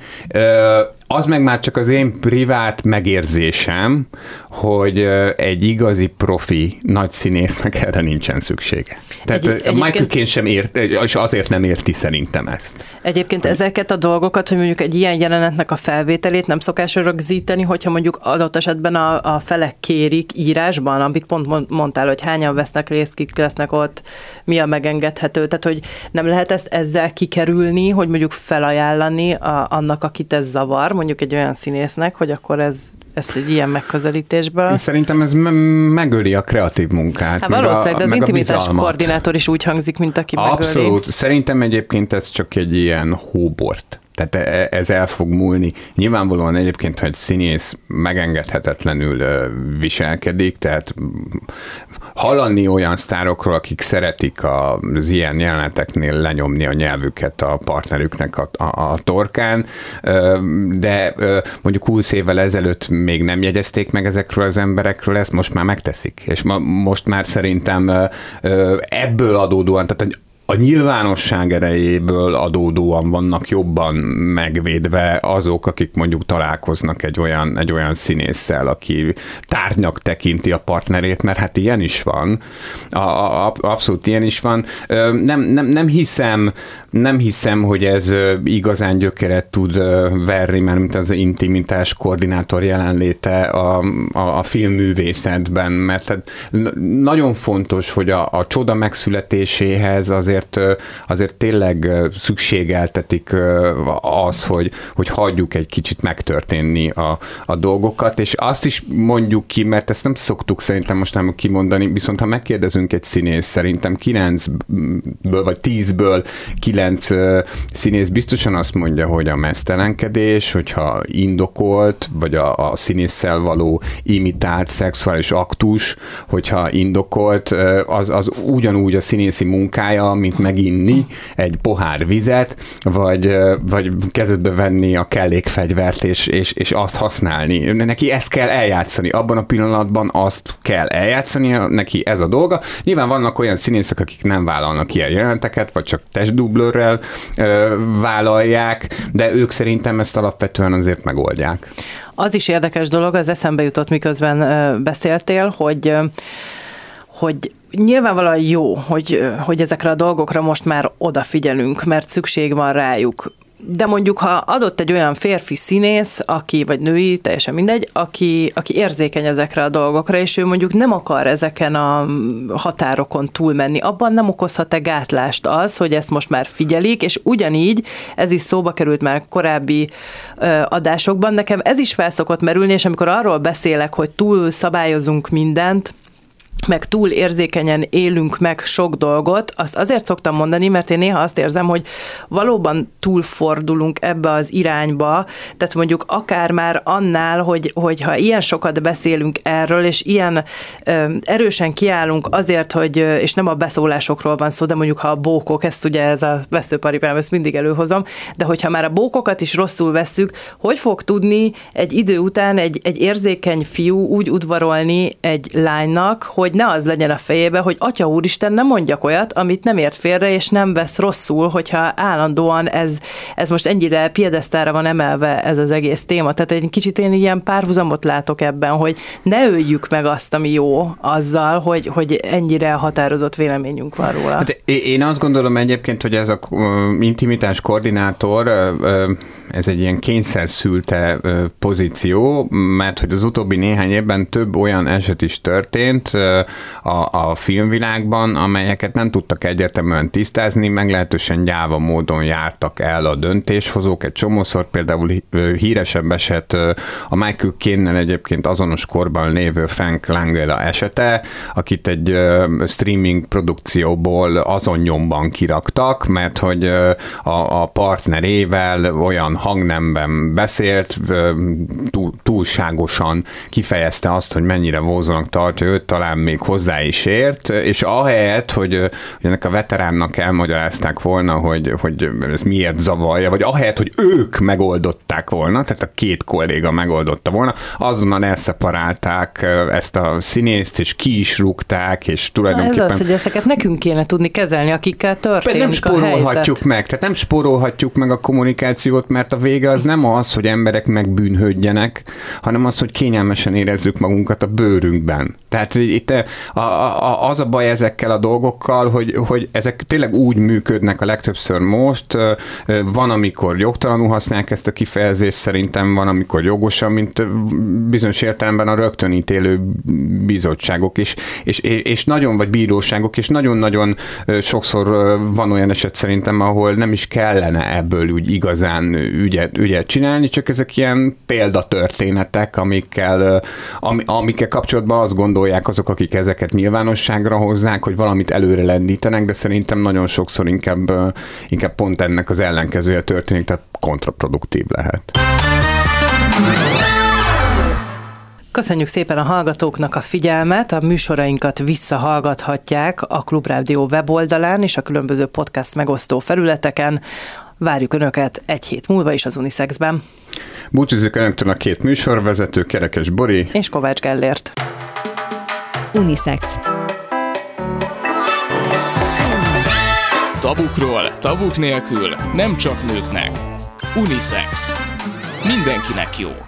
Az meg már csak az én privát megérzésem, hogy egy igazi profi nagy színésznek erre nincsen szüksége. Tehát egy, Michael Caine sem ért, és azért nem érti szerintem ezt. Egyébként hogy... ezeket a dolgokat, hogy mondjuk egy ilyen jelenetnek a felvételét nem szokás rögzíteni, hogyha mondjuk adott esetben a, a felek kérik írásban, amit pont mondtál, hogy hányan vesznek részt, kik lesznek ott, mi a megengedhető. Tehát, hogy nem lehet ezt ezzel kikerülni, hogy mondjuk felajánlani a, annak, akit ez zavar, mondjuk egy olyan színésznek, hogy akkor ez ezt egy ilyen megközelítésből. Szerintem ez me- megöli a kreatív munkát. Hát valószínűleg, de az intimitás koordinátor is úgy hangzik, mint aki Abszolút. megöli. Abszolút. Szerintem egyébként ez csak egy ilyen hóbort tehát e, ez el fog múlni. Nyilvánvalóan egyébként, hogy színész megengedhetetlenül viselkedik, tehát hallani olyan sztárokról, akik szeretik az ilyen jeleneteknél lenyomni a nyelvüket a partnerüknek a, a, a torkán, de mondjuk 20 évvel ezelőtt még nem jegyezték meg ezekről az emberekről, ezt most már megteszik. És ma, most már szerintem ebből adódóan, tehát a nyilvánosság erejéből adódóan vannak jobban megvédve azok, akik mondjuk találkoznak egy olyan, egy olyan színésszel, aki tárgynak tekinti a partnerét, mert hát ilyen is van. A, a, abszolút ilyen is van. Nem, nem, nem hiszem, nem hiszem, hogy ez igazán gyökeret tud verni, mert mint az intimitás koordinátor jelenléte a, a, a filmművészetben, mert tehát nagyon fontos, hogy a, a csoda megszületéséhez azért, azért tényleg szükségeltetik az, hogy, hogy hagyjuk egy kicsit megtörténni a, a dolgokat, és azt is mondjuk ki, mert ezt nem szoktuk szerintem most nem kimondani, viszont ha megkérdezünk egy színész, szerintem 9-ből vagy 10-ből 9 Ferenc színész biztosan azt mondja, hogy a mesztelenkedés, hogyha indokolt, vagy a, a színésszel való imitált szexuális aktus, hogyha indokolt, az, az ugyanúgy a színészi munkája, mint meginni egy pohár vizet, vagy, vagy kezedbe venni a kellékfegyvert, és, és, és azt használni. Neki ezt kell eljátszani. Abban a pillanatban azt kell eljátszani, neki ez a dolga. Nyilván vannak olyan színészek, akik nem vállalnak ilyen jelenteket, vagy csak testdublőr, ö, vállalják, de ők szerintem ezt alapvetően azért megoldják. Az is érdekes dolog, az eszembe jutott, miközben beszéltél, hogy hogy nyilvánvalóan jó, hogy, hogy ezekre a dolgokra most már odafigyelünk, mert szükség van rájuk de mondjuk, ha adott egy olyan férfi színész, aki, vagy női, teljesen mindegy, aki, aki érzékeny ezekre a dolgokra, és ő mondjuk nem akar ezeken a határokon túlmenni, abban nem okozhat-e gátlást az, hogy ezt most már figyelik, és ugyanígy, ez is szóba került már korábbi ö, adásokban, nekem ez is felszokott merülni, és amikor arról beszélek, hogy túl szabályozunk mindent, meg túl érzékenyen élünk meg sok dolgot, azt azért szoktam mondani, mert én néha azt érzem, hogy valóban túlfordulunk ebbe az irányba, tehát mondjuk akár már annál, hogy, hogy ha ilyen sokat beszélünk erről, és ilyen ö, erősen kiállunk azért, hogy, és nem a beszólásokról van szó, de mondjuk ha a bókok, ezt ugye ez a veszőparipám, ezt mindig előhozom, de hogyha már a bókokat is rosszul vesszük, hogy fog tudni egy idő után egy, egy érzékeny fiú úgy udvarolni egy lánynak, hogy ne az legyen a fejébe, hogy Atya Úristen, nem mondjak olyat, amit nem ért félre, és nem vesz rosszul, hogyha állandóan ez, ez most ennyire piedesztára van emelve ez az egész téma. Tehát egy kicsit én ilyen párhuzamot látok ebben, hogy ne öljük meg azt, ami jó azzal, hogy, hogy ennyire határozott véleményünk van róla. Hát én azt gondolom egyébként, hogy ez a intimitás koordinátor, ez egy ilyen kényszer szülte pozíció, mert hogy az utóbbi néhány évben több olyan eset is történt, a, a filmvilágban, amelyeket nem tudtak egyértelműen tisztázni, meglehetősen gyáva módon jártak el a döntéshozók. Egy csomószor például híresebb eset a Michael Kénnel egyébként azonos korban lévő Frank Langella esete, akit egy streaming produkcióból azon nyomban kiraktak, mert hogy a, a partnerével olyan hangnemben beszélt, túl, túlságosan kifejezte azt, hogy mennyire vózónak tartja őt, talán még hozzá is ért, és ahelyett, hogy, hogy ennek a veteránnak elmagyarázták volna, hogy, hogy ez miért zavarja, vagy ahelyett, hogy ők megoldották volna, tehát a két kolléga megoldotta volna, azonnal elszeparálták ezt a színészt, és ki is rúgták, és tulajdonképpen... Ez az, hogy ezeket nekünk kéne tudni kezelni, akikkel történik nem spórolhatjuk meg, tehát nem spórolhatjuk meg a kommunikációt, mert a vége az nem az, hogy emberek megbűnhődjenek, hanem az, hogy kényelmesen érezzük magunkat a bőrünkben. Tehát itt a, a, az a baj ezekkel a dolgokkal, hogy, hogy ezek tényleg úgy működnek a legtöbbször most, van, amikor jogtalanul használják ezt a kifejezést, szerintem van, amikor jogosan, mint bizonyos értelemben a rögtönítélő bizottságok is, és, és nagyon, vagy bíróságok, és nagyon-nagyon sokszor van olyan eset szerintem, ahol nem is kellene ebből úgy igazán ügyet, ügyet csinálni, csak ezek ilyen példatörténetek, amikkel, am, amikkel kapcsolatban azt gondolják azok, akik ezeket nyilvánosságra hozzák, hogy valamit előre lendítenek, de szerintem nagyon sokszor inkább, inkább pont ennek az ellenkezője történik, tehát kontraproduktív lehet. Köszönjük szépen a hallgatóknak a figyelmet, a műsorainkat visszahallgathatják a Klubrádió weboldalán és a különböző podcast megosztó felületeken. Várjuk Önöket egy hét múlva is az Unisexben. Búcsúzik Önöktől a két műsorvezető, Kerekes Bori és Kovács Gellért. Unisex. Tabukról, tabuk nélkül, nem csak nőknek. Unisex. Mindenkinek jó.